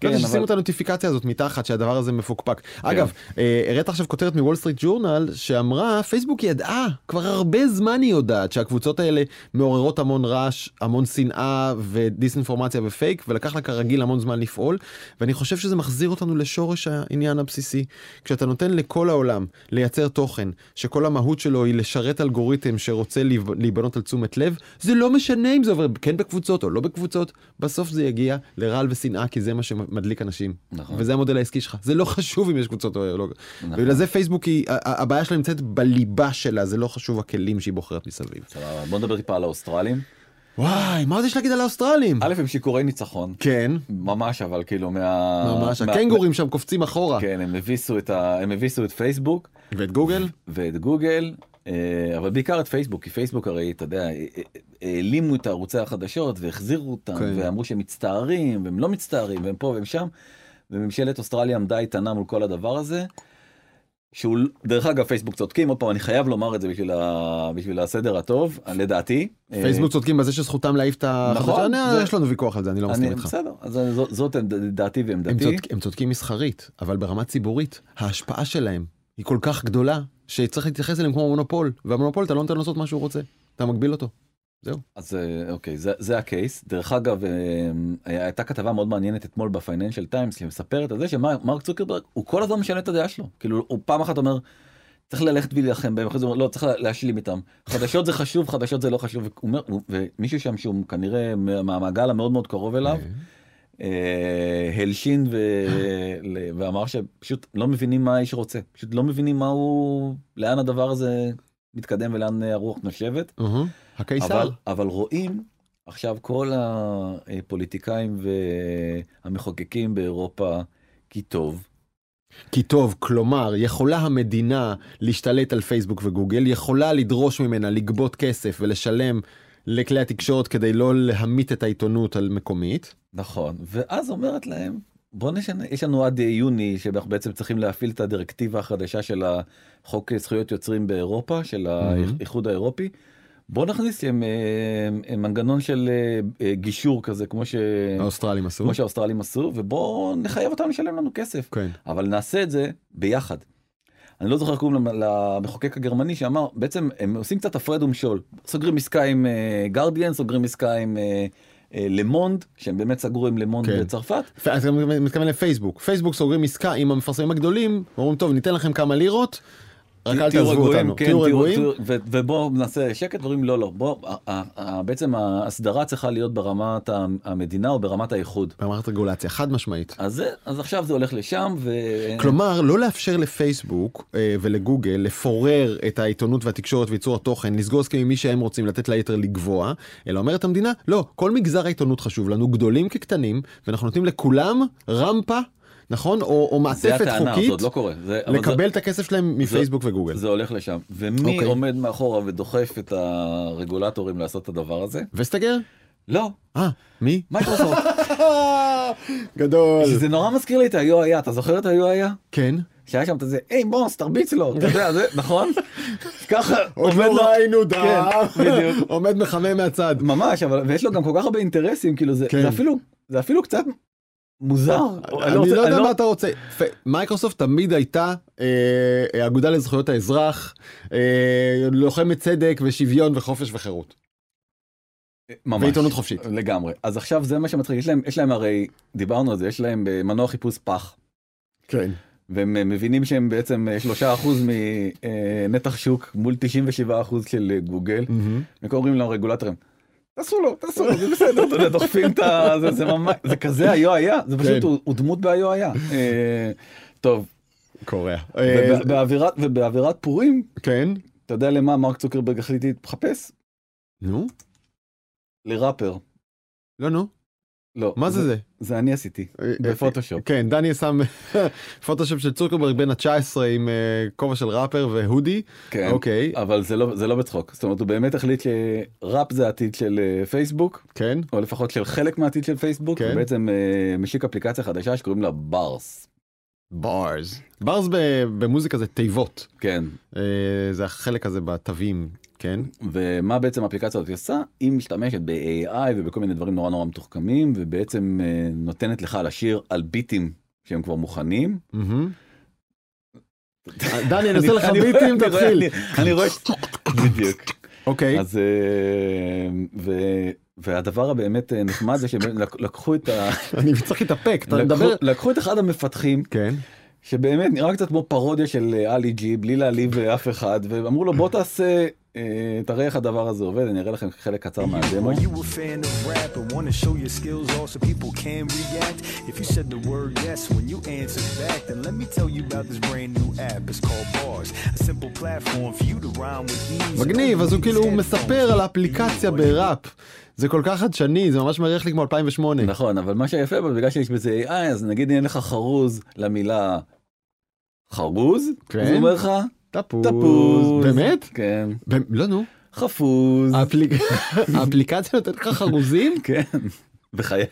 כן, כן, אבל- שישימו את הנוטיפיקציה הזאת מתחת שהדבר הזה מפוקפק. אגב, אה, הראת עכשיו כותרת מוול סטריט ג'ורנל שאמרה פייסבוק ידעה כבר הרבה זמן היא יודעת שהקבוצות האלה מעוררות המון רעש המון שנאה ודיסאינפורמציה ופייק ולקח לה כרגיל המון זמן לפעול. ואני חושב שזה מחזיר אותנו לשורש העניין הבסיסי. כשאתה נותן לכל העולם לייצר תוכן שכל המהות שלו היא לשרת אלגוריתם שרוצה להיב- להיבנות על תשומת לב זה לא משנה אם זה עובר כן בקבוצות או לא בקבוצות בסוף זה יגיע לרעל ושנאה כי זה מה שמדליק אנשים נכון. וזה המודל העסקי שלך זה לא חשוב אם יש קבוצות או לא נכון. ובגלל זה פייסבוק היא הבעיה שלה נמצאת בליבה שלה זה לא חשוב הכלים שהיא בוחרת מסביב. סבבה, בוא נדבר טיפה על האוסטרלים. וואי מה עוד יש להגיד על האוסטרלים? א' הם שיכורי ניצחון. כן ממש אבל כאילו מה... ממש מה- הקנגורים שם קופצים אחורה כן הם הביסו את ה... הם הביסו את פייסבוק ואת גוגל ואת גוגל אבל בעיקר את פייסבוק כי פייסבוק הרי אתה יודע אה, אה, העלימו את ערוצי החדשות והחזירו אותם כן. ואמרו שהם מצטערים והם לא מצטערים והם פה והם שם. וממשלת אוסטרליה עמדה איתנה מול כל הדבר הזה. שהוא דרך אגב פייסבוק צודקים עוד פעם אני חייב לומר את זה בשביל, ה... בשביל הסדר הטוב לדעתי. פייסבוק צודקים בזה שזכותם להעיף את החדשות, נכון, זה- יש לנו ויכוח על זה, אני לא מסכים איתך. בסדר, אז זאת, זאת דעתי הם, ועמדתי. צודק, הם צודקים מסחרית, אבל ברמה ציבורית, ההשפעה שלהם היא כל כך גדולה, שצריך להתייחס אליהם כמו מונופול, והמונופול אתה לא נותן לעשות מה שהוא רוצה, אתה מגביל אותו. זהו. אז אה, אוקיי זה, זה הקייס דרך אגב אה, הייתה כתבה מאוד מעניינת אתמול בפייננשל טיימס שמספרת על זה שמרק צוקרברג הוא כל הזמן משנה את הדעה שלו כאילו הוא פעם אחת אומר. צריך ללכת ולהילחם בהם אחרי זה הוא אומר לא צריך להשלים איתם חדשות זה חשוב חדשות זה לא חשוב ומישהו שם שהוא כנראה מה- מהמעגל המאוד מאוד קרוב אליו אה, הלשין ו- ואמר שפשוט לא מבינים מה האיש רוצה פשוט לא מבינים מה הוא לאן הדבר הזה מתקדם ולאן הרוח נושבת. הקיסר. אבל, אבל רואים עכשיו כל הפוליטיקאים והמחוקקים באירופה כי טוב. כי טוב, כלומר, יכולה המדינה להשתלט על פייסבוק וגוגל, יכולה לדרוש ממנה לגבות כסף ולשלם לכלי התקשורת כדי לא להמית את העיתונות על מקומית. נכון ואז אומרת להם בוא נשנה יש לנו עד יוני שאנחנו בעצם צריכים להפעיל את הדירקטיבה החדשה של החוק זכויות יוצרים באירופה של האיחוד האירופי. בוא נכניס להם אה, אה, מנגנון של אה, גישור כזה כמו ש... עשו. כמו שהאוסטרלים עשו ובוא נחייב אותם לשלם לנו כסף. כן. אבל נעשה את זה ביחד. אני לא זוכר קוראים למ- למחוקק הגרמני שאמר בעצם הם עושים קצת הפרד ומשול סוגרים עסקה עם גרדיאן סוגרים עסקה עם אה, אה, למונד שהם באמת סגרו עם למונד כן. בצרפת אז אתה מתכוון לפייסבוק. פייסבוק סוגרים עסקה עם המפרסמים הגדולים, אומרים טוב ניתן לכם כמה לירות, רק אל תעזבו אותנו. כן, תהיו רגועים. תהיו- ו- ובוא נעשה שקט דברים לא לא בוא ה- ה- ה- בעצם ההסדרה צריכה להיות ברמת המדינה או ברמת האיחוד. במערכת רגולציה, חד משמעית. אז זה אז עכשיו זה הולך לשם ו... כלומר, לא לאפשר לפייסבוק אה, ולגוגל לפורר את העיתונות והתקשורת וייצור התוכן, לסגור הסכמים עם מי שהם רוצים, לתת ליתר לגבוה, אלא אומרת המדינה, לא, כל מגזר העיתונות חשוב לנו, גדולים כקטנים, ואנחנו נותנים לכולם רמפה, נכון? או, או זה מעטפת הטענה, זה חוקית, עוד לא קורה. זה- אבל זה- לקבל את הכסף שלהם מפייסבוק וגוגל. זה הולך לשם. ומי אוקיי. עומד מאחורה ודוחף את הרגולטורים לעשות את הדבר הזה? וסטגר? לא, אה, מי? מייקרוסופט. גדול. שזה נורא מזכיר לי את היה, אתה זוכר את היה? כן. שהיה שם את זה, היי בוס תרביץ לו, אתה יודע, זה, נכון? ככה, עוד עומד לא ראינו דם. כן, בדיוק. עומד מחמם מהצד. ממש, אבל, ויש לו גם כל כך הרבה אינטרסים, כאילו זה, כן. זה אפילו, זה אפילו קצת מוזר. אני רוצה- לא יודע מה אתה רוצה. מייקרוסופט תמיד הייתה אה, אגודה לזכויות האזרח, אה, לוחמת צדק ושוויון וחופש וחירות. ממש. ועיתונות חופשית. לגמרי. אז עכשיו זה מה שמצחיק, יש להם, יש להם הרי, דיברנו על זה, יש להם אה, מנוע חיפוש פח. כן. והם אה, מבינים שהם בעצם אה, שלושה אחוז מנתח שוק מול 97 אחוז של אה, גוגל. הם קוראים לרגולטורים. תעשו לו, תעשו לו, זה בסדר, אתה יודע, דוחפים את ה... זה- זה ממש, זה כזה היו היה, זה פשוט, כן. הוא הוא דמות בהיו היה. אה, טוב, קורע. באווירת- ובאווירת פורים, כן. אתה יודע למה מרק צוקרברג החליט להתחפש? נו. לראפר. לא נו. לא. מה זה זה? זה אני עשיתי, אה, בפוטושופ. כן, דני שם פוטושופ של צוקרברג בין ה-19 עם אה, כובע של ראפר והודי. כן. אוקיי. אבל זה לא, זה לא בצחוק, זאת אומרת הוא באמת החליט שראפ זה העתיד של אה, פייסבוק, כן. או לפחות של חלק מהעתיד של פייסבוק, כן. ובעצם אה, משיק אפליקציה חדשה שקוראים לה ברס. ברס. ברס ב- במוזיקה זה תיבות. כן. אה, זה החלק הזה בתווים. כן. ומה בעצם האפליקציה הזאת עושה? היא משתמשת ב-AI ובכל מיני דברים נורא נורא מתוחכמים, ובעצם אה, נותנת לך לשיר על ביטים שהם כבר מוכנים. דני, אני עושה לך ביטים, תתחיל. אני- רואה, בדיוק. אוקיי. אז אה, והדבר הבאמת אה, נחמד זה שהם לק- לקחו את ה... אני צריך להתאפק, אתה מדבר. לקחו את אחד המפתחים כן. שבאמת נראה קצת כמו פרודיה של עלי ג'י בלי להעליב אף אחד ואמרו לו בוא תעשה תראה איך הדבר הזה עובד אני אראה לכם חלק קצר מהדמו. מגניב, אז הוא כאילו מספר על האפליקציה בראפ. זה כל כך חדשני, זה ממש מריח לי כמו 2008. נכון אבל מה שיפה בו בגלל שיש בזה AI אז נגיד אין לך חרוז למילה חרוז כן. אז הוא אומר לך תפוז. תפוז באמת? כן ב- לא נו. חפוז האפליק- האפליקציה נותנת לך חרוזים? כן בחיי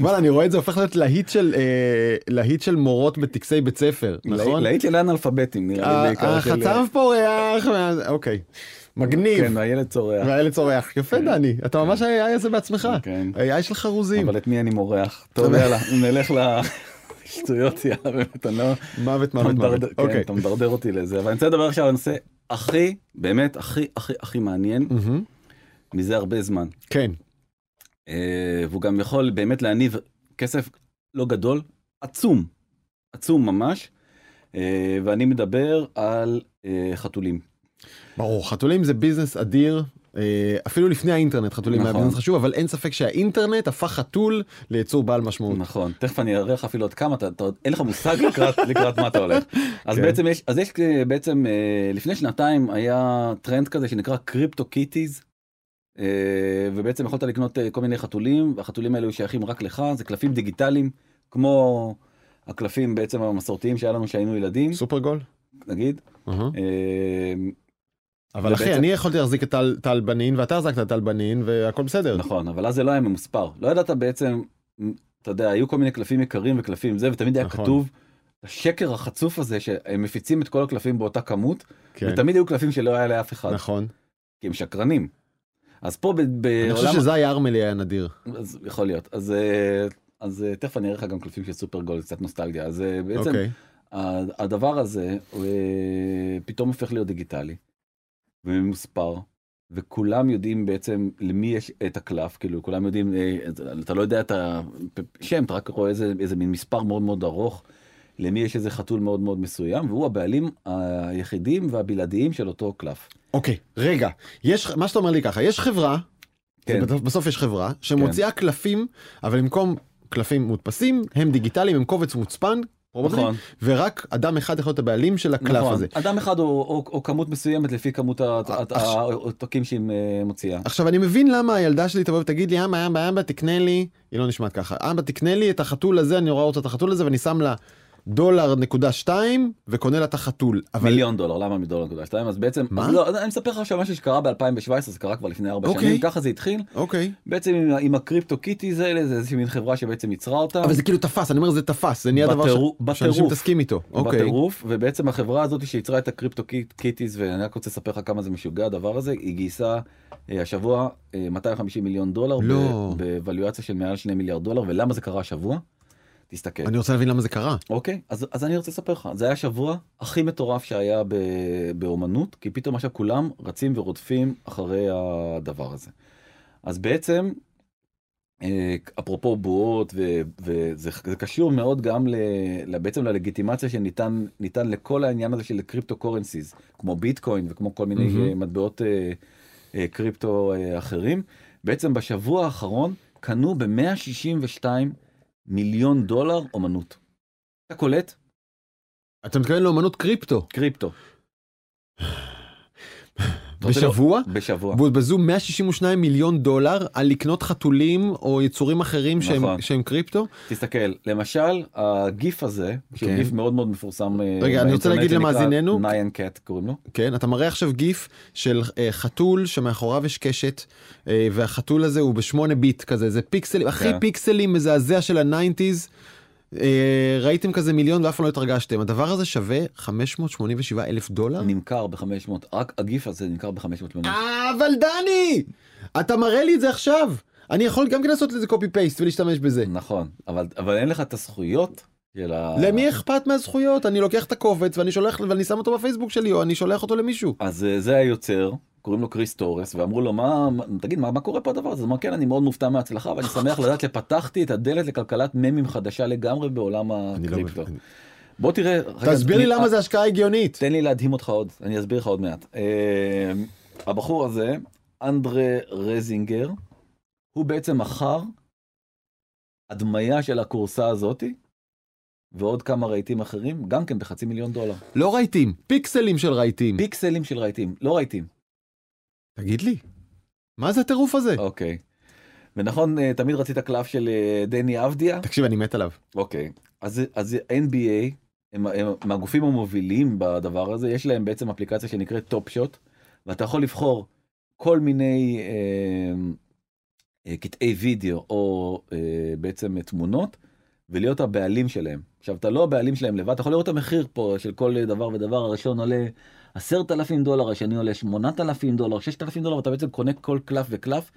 וואלה, אני רואה את זה הופך להיות להיט של אה, להיט של מורות בטקסי בית ספר, נכון? להיט של האנאלפביתים נראה לי בעיקר. של- החצב פורח, אוקיי, מגניב, כן, הילד צורח. והילד צורח, יפה דני, אתה ממש היה זה בעצמך, כן. היה יש לך חרוזים, אבל את מי אני מורח? טוב יאללה, נלך לשטויות, יאללה, באמת, אני לא... מוות מוות מוות, כן, אוקיי, אתה מדרדר אותי לזה, אבל אני רוצה לדבר עכשיו על הנושא הכי, באמת, הכי, הכי, הכי מעניין. מזה הרבה זמן. כן, אה, והוא גם יכול באמת להניב כסף לא גדול, עצום, עצום ממש, אה, ואני מדבר על אה, חתולים. ברור, חתולים זה ביזנס אדיר. אה, אפילו לפני האינטרנט חתולים היה נכון. ביזנס חשוב אבל אין ספק שהאינטרנט הפך חתול ליצור בעל משמעות. נכון, תכף אני אראה לך אפילו עוד כמה, אתה, אתה, אין לך מושג לקראת, לקראת מה אתה הולך. אז כן. בעצם יש, אז יש אה, בעצם, אה, לפני שנתיים היה טרנד כזה שנקרא CryptoKitties, ובעצם יכולת לקנות כל מיני חתולים, והחתולים האלו שייכים רק לך, זה קלפים דיגיטליים, כמו הקלפים בעצם המסורתיים שהיה לנו כשהיינו ילדים, סופר גול? נגיד. אהה. אבל אחי אני יכולתי להחזיק את טל- בנין ואתה החזקת את טל בנין והכל בסדר. נכון, אבל אז זה לא היה ממוספר. לא ידעת בעצם, אתה יודע, היו כל מיני קלפים יקרים וקלפים זה, ותמיד היה נכון. כתוב, השקר החצוף הזה שהם מפיצים את כל הקלפים באותה כמות, כן, ותמיד היו קלפים שלא היה לאף אחד, נכון. כי הם שקרנים. אז פה ב- אני חושב בעולם, שזי ארמלי היה נדיר. אז יכול להיות. אז אה, אז אה, תכף אני אראה לך גם קלפים של סופר גול, קצת נוסטלגיה. אז אה, בעצם אוקיי. ה- הדבר הזה פתאום הופך להיות דיגיטלי וממוספר וכולם יודעים בעצם למי יש את הקלף כאילו כולם יודעים אה, אתה לא יודע את השם אתה רק רואה איזה איזה מין מספר מאוד מאוד ארוך למי יש איזה חתול מאוד מאוד מסוים והוא הבעלים היחידים והבלעדיים של אותו קלף. אוקיי רגע יש מה שאתה אומר לי ככה יש חברה. כן. בסוף- יש חברה שמוציאה קלפים אבל במקום קלפים מודפסים הם דיגיטליים הם קובץ מוצפן. נכון. ורק אדם אחד יכול להיות הבעלים של הקלף נכון. הזה. אדם אחד או, או, או כמות מסוימת לפי כמות ה- ה- עכשיו- העותקים שהיא אה, מוציאה. עכשיו אני מבין למה הילדה שלי תבוא ותגיד לי אבא אבא אבא תקנה לי היא לא נשמעת ככה אבא תקנה לי את החתול הזה אני נורא רוצה את החתול הזה ואני שם לה דולר נקודה שתיים וקונה לה את החתול אבל מיליון דולר למה מדולר נקודה שתיים אז בעצם מה? אז לא, אני מספר לך עכשיו משהו שקרה ב2017 זה קרה כבר לפני ארבע אוקיי. שנים ככה זה התחיל אוקיי בעצם עם, עם ה CryptoKitties האלה זה איזושהי מין חברה שבעצם ייצרה אותה אבל זה כאילו תפס אני אומר זה תפס זה נהיה דבר בטירוף- ש- שאנשים בטירוף. מתעסקים איתו אוקיי בטירוף ובעצם החברה הזאת שייצרה את ה Crypto Kit- Kitties ואני רק רוצה לספר לך כמה זה משוגע הדבר הזה היא גייסה אה, השבוע אה, 250 מיליון דולר לא. בוואלואציה של מעל 2 מיליארד דולר ולמה זה קרה השבוע. תסתכל. אני רוצה להבין למה זה קרה אוקיי, אז, אז אני רוצה לספר לך, זה היה השבוע הכי מטורף שהיה ב, באומנות, כי פתאום עכשיו כולם רצים ורודפים אחרי הדבר הזה. אז בעצם, אה, אפרופו בועות, ו- וזה זה קשור מאוד גם ל, בעצם ללגיטימציה שניתן ניתן לכל העניין הזה של crypto currencies, כמו ביטקוין וכמו כל מיני. אה, מטבעות אה, קריפטו אחרים. בעצם בשבוע האחרון קנו ב-162 מיליון דולר אומנות. אתה קולט? אתה מתכוון לאומנות קריפטו קריפטו. בשבוע בשבוע. בוזבזו 162 מיליון דולר על לקנות חתולים או יצורים אחרים שהם, נכון. שהם קריפטו תסתכל, למשל, הגיף הזה, שהוא כן. גיף מאוד מאוד מפורסם אה, רגע, אני רוצה להגיד למאזיננו- Nyan Cat קוראים לו. כן אתה מראה עכשיו גיף של אה, חתול שמאחוריו יש קשת אה, והחתול הזה הוא בשמונה ביט כזה זה פיקסלים הכי כן. פיקסלים מזעזע של ה nineties. אה, ראיתם כזה מיליון ואף פעם לא התרגשתם הדבר הזה שווה 587 אלף דולר. נמכר ב-500, רק הגיף הזה נמכר ב-580. אבל דני אתה מראה לי את זה עכשיו אני יכול גם כן לעשות לזה copy paste ולהשתמש בזה. נכון, אבל אבל אין לך את הזכויות ה... למי אכפת מהזכויות אני לוקח את הקובץ ואני שולח ואני שם אותו בפייסבוק שלי או אני שולח אותו למישהו. אז אה, זה היוצר, קוראים לו קריס טורס, ואמרו לו, מה, תגיד, מה, מה קורה פה הדבר הזה? הוא אמר, כן, אני מאוד מופתע מההצלחה, ואני שמח לדעת שפתחתי את הדלת לכלכלת ממים חדשה לגמרי בעולם לא הקריפטו. בוא תראה, תסביר לי למה זה השקעה הגיונית. תן לי להדהים אותך עוד, אני אסביר לך עוד מעט. אה, הבחור הזה, אנדרה רזינגר, הוא בעצם מכר הדמיה של הכורסה הזאתי, ועוד כמה רהיטים אחרים, גם כן בחצי מיליון דולר. לא רהיטים, פיקסלים של רהיטים. פיקסלים של רהיטים, לא רהיטים. תגיד לי, מה זה הטירוף הזה? אוקיי. ונכון, אה, תמיד רצית קלף של אה, דני אבדיה? תקשיב, אני מת עליו. אוקיי. אז, אז NBA, הם, הם מהגופים המובילים בדבר הזה, יש להם בעצם אפליקציה שנקראת Top Shot, ואתה יכול לבחור כל מיני אה, אה, קטעי וידאו או אה, בעצם תמונות ולהיות הבעלים שלהם. עכשיו אתה לא הבעלים שלהם לבד, אתה יכול לראות את המחיר פה של כל דבר ודבר, הראשון עולה עשרת אלפים דולר, השני עולה שמונת אלפים דולר, ששת אלפים דולר, ואתה בעצם קונה כל קלף וקלף.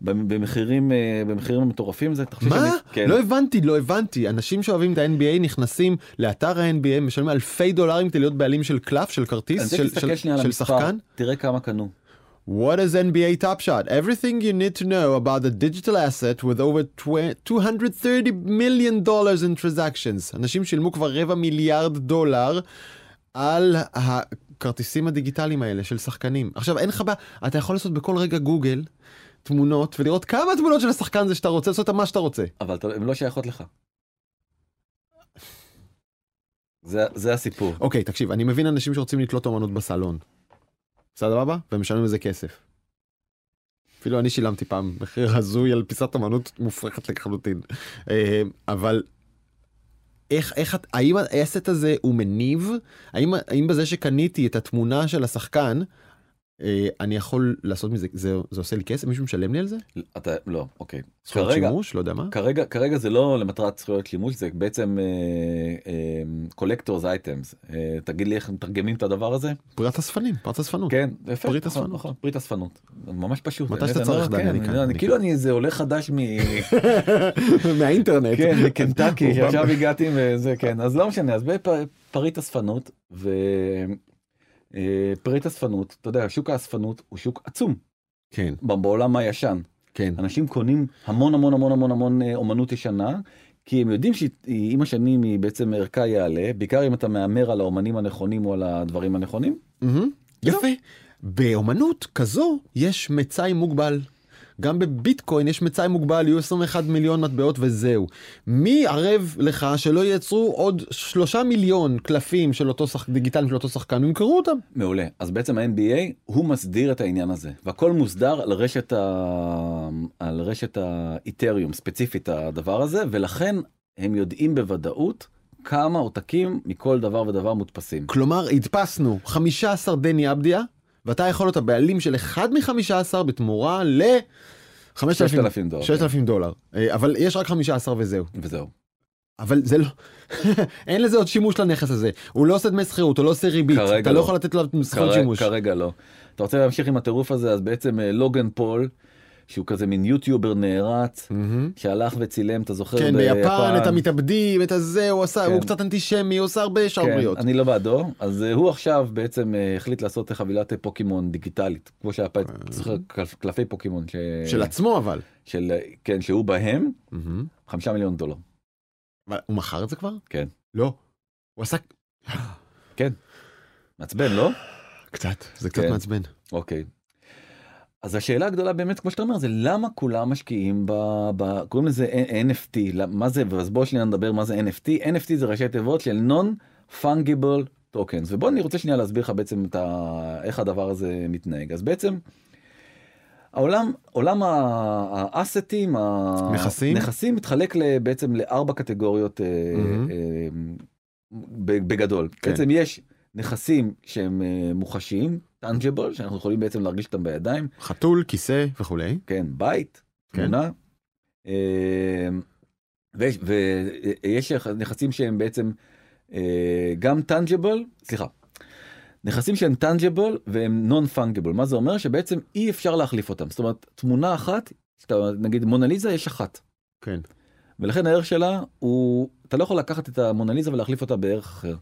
במחירים אה, במחירים מטורפים זה מה שאני, כן. לא הבנתי לא הבנתי אנשים שאוהבים את ה-NBA נכנסים לאתר ה-NBA משלמים אלפי דולרים כדי להיות בעלים של קלף של כרטיס של, של, של, של שחקן תראה כמה קנו. What is NBA Top Shot? Everything you need to know about the digital asset with over 230 million dollars in transactions. אנשים שילמו כבר רבע מיליארד דולר על הכרטיסים הדיגיטליים האלה של שחקנים. עכשיו אין לך בעיה, אתה יכול לעשות בכל רגע גוגל תמונות ולראות כמה תמונות של השחקן זה שאתה רוצה לעשות מה שאתה רוצה. אבל הן לא שייכות לך. זה, זה הסיפור. אוקיי, תקשיב, אני מבין אנשים שרוצים לתלות אמנות בסלון. סבבה? ומשלמים לזה כסף. אפילו אני שילמתי פעם מחיר הזוי על פיסת אמנות מופרכת לחלוטין. אה, אבל איך, איך, האם העסק הזה הוא מניב? האם, האם בזה שקניתי את התמונה של השחקן, אני יכול לעשות מזה, זה, זה עושה לי כסף? מישהו משלם לי על זה? אתה, לא, אוקיי. זכויות כרגע, שימוש? לא יודע מה. כרגע, כרגע זה לא למטרת זכויות שימוש, זה בעצם collectors אה, items. אה, תגיד לי איך מתרגמים את הדבר הזה? פריט אספנים, פריט אספנות. כן, יפה. פריט נכון, אספנות. נכון, פריט אספנות. ממש פשוט. מתי שאתה צריך, דני, אני כאן. כאילו אני איזה עולה חדש מ... מהאינטרנט. כן, מקנטקי, שעכשיו הגעתי וזה, כן. אז לא משנה, אז בפריט אספנות, ו... אה, פריט אספנות, אתה יודע, שוק האספנות הוא שוק עצום. כן. בעולם הישן. כן. אנשים קונים המון המון המון המון המון אה, אומנות ישנה, כי הם יודעים שעם השנים היא בעצם ערכה יעלה, בעיקר אם אתה מהמר על האומנים הנכונים או על הדברים הנכונים. Mm-hmm. יפה. באומנות כזו יש מצאי מוגבל. גם בביטקוין יש מצאי מוגבל, יהיו 21 מיליון מטבעות וזהו. מי ערב לך שלא ייצרו עוד שלושה מיליון קלפים של אותו שחק... דיגיטליים של אותו שחקן וימכרו אותם? מעולה. אז בעצם ה-NBA הוא מסדיר את העניין הזה, והכל מוסדר על רשת ה... על רשת האיתריום, ספציפית הדבר הזה, ולכן הם יודעים בוודאות כמה עותקים מכל דבר ודבר מודפסים. כלומר, הדפסנו 15 דני אבדיה, ואתה יכול להיות הבעלים של אחד מחמישה עשר בתמורה ל... 6,000 דולר. 6,000 דולר. אה, אבל יש רק 15 וזהו. וזהו. אבל זה לא, אין לזה עוד שימוש לנכס הזה. הוא לא עושה דמי שכירות, הוא לא עושה ריבית. אתה לא, לא יכול לתת לו זכות שימוש. כרגע לא. אתה רוצה להמשיך עם הטירוף הזה, אז בעצם אה, לוגן פול. שהוא כזה מין יוטיובר נערץ mm-hmm. שהלך וצילם אתה זוכר כן ביפן, ביפן את המתאבדים את הזה הוא עשה כן. הוא קצת אנטישמי הוא עושה הרבה שערוריות. כן, אני לא בעדו אז uh, הוא עכשיו בעצם uh, החליט לעשות חבילת פוקימון דיגיטלית כמו שהיה פעם mm-hmm. קלפי פוקימון ש... של עצמו אבל של כן שהוא בהם mm-hmm. חמישה מיליון דולר. הוא מכר את זה כבר? כן. לא. הוא עשה. כן. מעצבן לא? קצת זה קצת כן. מעצבן. אוקיי. אז השאלה הגדולה באמת כמו שאתה אומר זה למה כולם משקיעים ב... ב... קוראים לזה NFT מה זה אז בוא שנייה נדבר מה זה NFT NFT זה ראשי תיבות של non fungible tokens ובוא אני רוצה שנייה להסביר לך בעצם את ה... איך הדבר הזה מתנהג אז בעצם. העולם עולם ה assets נכסים נכסים מתחלק בעצם לארבע קטגוריות mm-hmm. בגדול כן. בעצם יש נכסים שהם מוחשיים tangible שאנחנו יכולים בעצם להרגיש אותם בידיים. חתול, כיסא וכולי. כן, בית, כן. תמונה. אמ, ויש, נכסים שהם בעצם אה, גם tangible, סליחה, נכסים שהם טנג'יבול והם נון פונגיבול, מה זה אומר? שבעצם אי אפשר להחליף אותם, זאת אומרת תמונה אחת, נגיד מונליזה יש אחת. כן. ולכן הערך שלה הוא, אתה לא יכול לקחת את המונליזה ולהחליף אותה בערך אחר.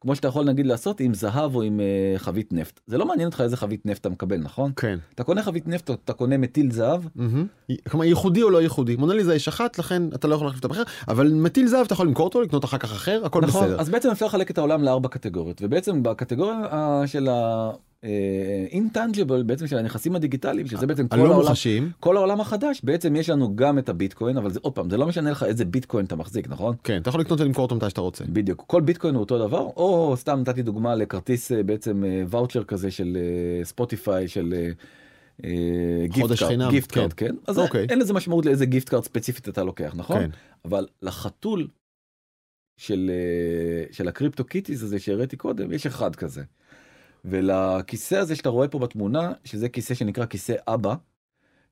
כמו שאתה יכול נגיד לעשות עם זהב או עם uh, חבית נפט זה לא מעניין אותך איזה חבית נפט אתה מקבל נכון כן אתה קונה חבית נפט או אתה קונה מטיל זהב. Mm-hmm. כלומר ייחודי או לא ייחודי מונליזה יש אחת לכן אתה לא יכול להחליף את המחיר אבל מטיל זהב אתה יכול למכור אותו לקנות אחר כך אחר הכל נכון, בסדר אז בעצם אפשר לחלק את העולם לארבע קטגוריות ובעצם בקטגוריה אה, של ה... intangible אה, בעצם של הנכסים הדיגיטליים שזה בעצם כל העולם, מוחשים. כל העולם החדש בעצם יש לנו גם את הביטקוין אבל זה עוד פעם זה לא משנה לך איזה ביטקוין אתה מחזיק נכון כן אתה יכול לקנות ולמכור אותו מתי שאתה רוצה בדיוק כל ביטקוין הוא אותו דבר או סתם נתתי דוגמה לכרטיס אה, בעצם ואוצ'ר אה, כזה של ספוטיפיי של gift card כן אז אוקיי. אין לזה משמעות לאיזה gift card ספציפית אתה לוקח נכון כן. אבל לחתול של של הקריפטו קיטיס הזה שהראיתי קודם יש אחד כזה. ולכיסא הזה שאתה רואה פה בתמונה שזה כיסא שנקרא כיסא אבא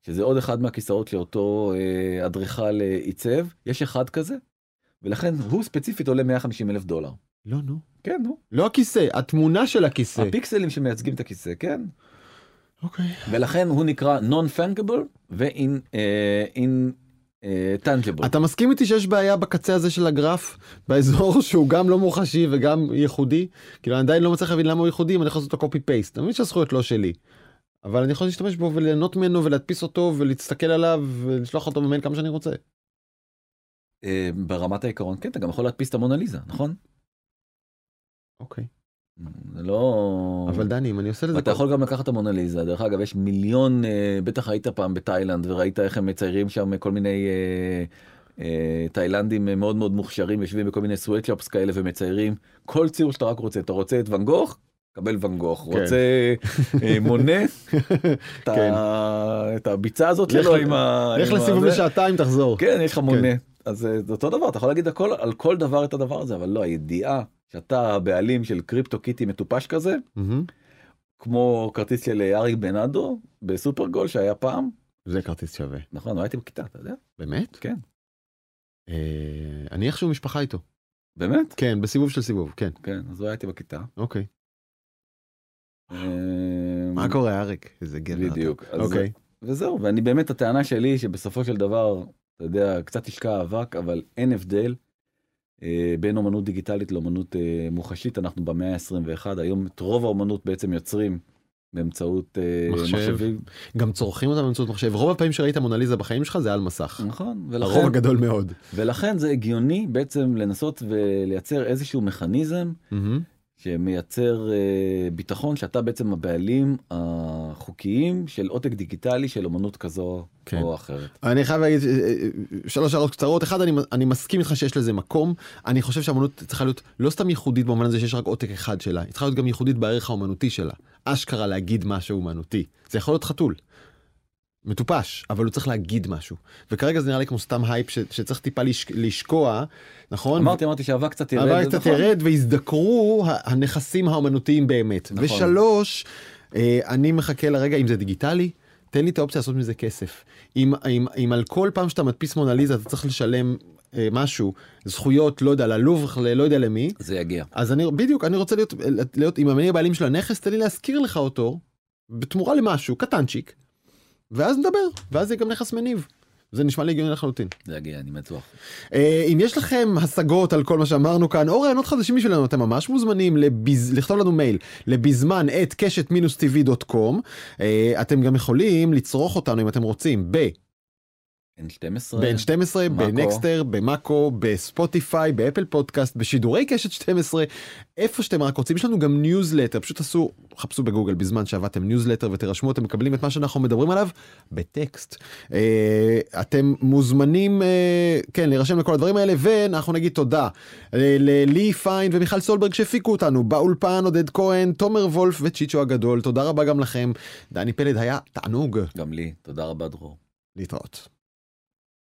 שזה עוד אחד מהכיסאות שאותו אה, אדריכל אה, עיצב, יש אחד כזה, ולכן הוא ספציפית עולה 150 אלף דולר. לא, נו. כן, נו. לא הכיסא, התמונה של הכיסא. הפיקסלים שמייצגים את הכיסא, כן. אוקיי. ולכן הוא נקרא non-fungible ו-in-tangible. אתה מסכים איתי שיש בעיה בקצה הזה של הגרף באזור שהוא גם לא מוחשי וגם ייחודי? כאילו אני עדיין לא מצליח להבין למה הוא ייחודי אם אני יכול לעשות אותו קופי פייסט. אני מבין שהזכויות לא שלי. אבל אני יכול להשתמש בו וליהנות ממנו ולהדפיס אותו ולהסתכל עליו ולשלוח אותו במייל כמה שאני רוצה. אה, ברמת העיקרון, כן, אתה גם יכול להדפיס את המונליזה, נכון? אוקיי. זה לא... אבל דני אם אני עושה לזה... ואתה יכול גם לקחת את המונליזה, דרך אגב יש מיליון, אה, בטח היית פעם בתאילנד וראית איך הם מציירים שם כל מיני אה, אה, תאילנדים מאוד מאוד מוכשרים, יושבים בכל מיני סוואטשופס כאלה ומציירים כל ציור שאתה רק רוצה, אתה רוצה את ואן גוך? קבל ואן גוך, כן. רוצה אה, מונה, את ה- כן. את הביצה הזאת לך שלו עם ה... לך לסיבוב. לשעתיים תחזור. כן, יש לך מונה. אז זה אותו דבר, אתה יכול להגיד הכל, על כל דבר את הדבר הזה, אבל לא, הידיעה שאתה הבעלים של קריפטו קיטי מטופש כזה, מהמם. כמו כרטיס של אריק בנאדו בסופר גול שהיה פעם, זה כרטיס שווה. נכון, לא הייתי בכיתה, אתה יודע? באמת? כן. אה, אני איכשהו משפחה איתו. באמת? כן בסיבוב של סיבוב כן כן, אז לא הייתי בכיתה. אוקיי. אה, מה קורה אריק? איזה גבר. בדיוק. אוקיי. וזהו, ואני באמת, הטענה שלי שבסופו של דבר, אתה יודע, קצת ישקע אבק, אבל אין הבדל אה, בין אומנות דיגיטלית לאומנות אה, מוחשית, אנחנו במאה ה-21, היום את רוב האומנות בעצם יוצרים באמצעות אה, מחשב. מחשבים. גם צורכים אותה באמצעות מחשב. רוב הפעמים שראית מונליזה בחיים שלך זה על מסך. נכון, הרוב ולכן, הגדול מאוד. ולכן זה הגיוני בעצם לנסות ולייצר איזשהו מכניזם מהמם. שמייצר אה, ביטחון שאתה בעצם הבעלים החוקיים של עותק דיגיטלי של אומנות כזו כן. או אחרת. אני חייב להגיד אה, אה, שלוש הערות קצרות אחד אני, אני מסכים איתך שיש לזה מקום אני חושב שהאמנות צריכה להיות לא סתם ייחודית במובן הזה שיש רק עותק אחד שלה היא צריכה להיות גם ייחודית בערך האומנותי שלה אשכרה להגיד משהו אומנותי זה יכול להיות חתול. מטופש אבל הוא צריך להגיד משהו וכרגע זה נראה לי כמו סתם הייפ ש, שצריך טיפה לשק, לשקוע נכון אמרתי אמרתי שהאבק קצת ירד. זה קצת נכון. ירד והזדקרו ה- הנכסים האומנותיים באמת. נכון. ושלוש, אה, אני מחכה לרגע אם זה דיגיטלי, תן לי את האופציה לעשות מזה כסף. אם, אם, אם על כל פעם שאתה מדפיס מונליזה אתה צריך לשלם אה, משהו, זכויות, לא יודע, ללובר, ל- לא יודע למי, זה יגיע. אז אני בדיוק, אני רוצה להיות, להיות אם אני הבעלים של הנכס, תן לי להשכיר לך אותו, בתמורה למשהו, קטנצ'יק, ואז נדבר, ואז יהיה גם נכס מניב. זה נשמע לי הגיוני לחלוטין. זה יגיע, אני בטוח. אה, אם יש לכם השגות על כל מה שאמרנו כאן או רעיונות חדשים בשבילנו אתם ממש מוזמנים לביז... לכתוב לנו מייל לבזמן at קשת מינוס TV dot com אתם גם יכולים לצרוך אותנו אם אתם רוצים ב... N12. ב-N12, מאקו. בנקסטר, במאקו, בספוטיפיי, באפל פודקאסט, בשידורי קשת 12, איפה שאתם רק רוצים. יש לנו גם ניוזלטר, פשוט תעשו, חפשו בגוגל בזמן שעבדתם ניוזלטר ותירשמו, אתם מקבלים את מה שאנחנו מדברים עליו בטקסט. אה, אתם מוזמנים, אה, כן, להירשם לכל הדברים האלה, ואנחנו נגיד תודה אה, ללי פיין ומיכל סולברג שהפיקו אותנו באולפן, עודד כהן, תומר וולף וצ'יצ'ו הגדול. תודה רבה גם לכם. דני פלד היה תענוג גם לי. תודה רבה דרור. להתראות.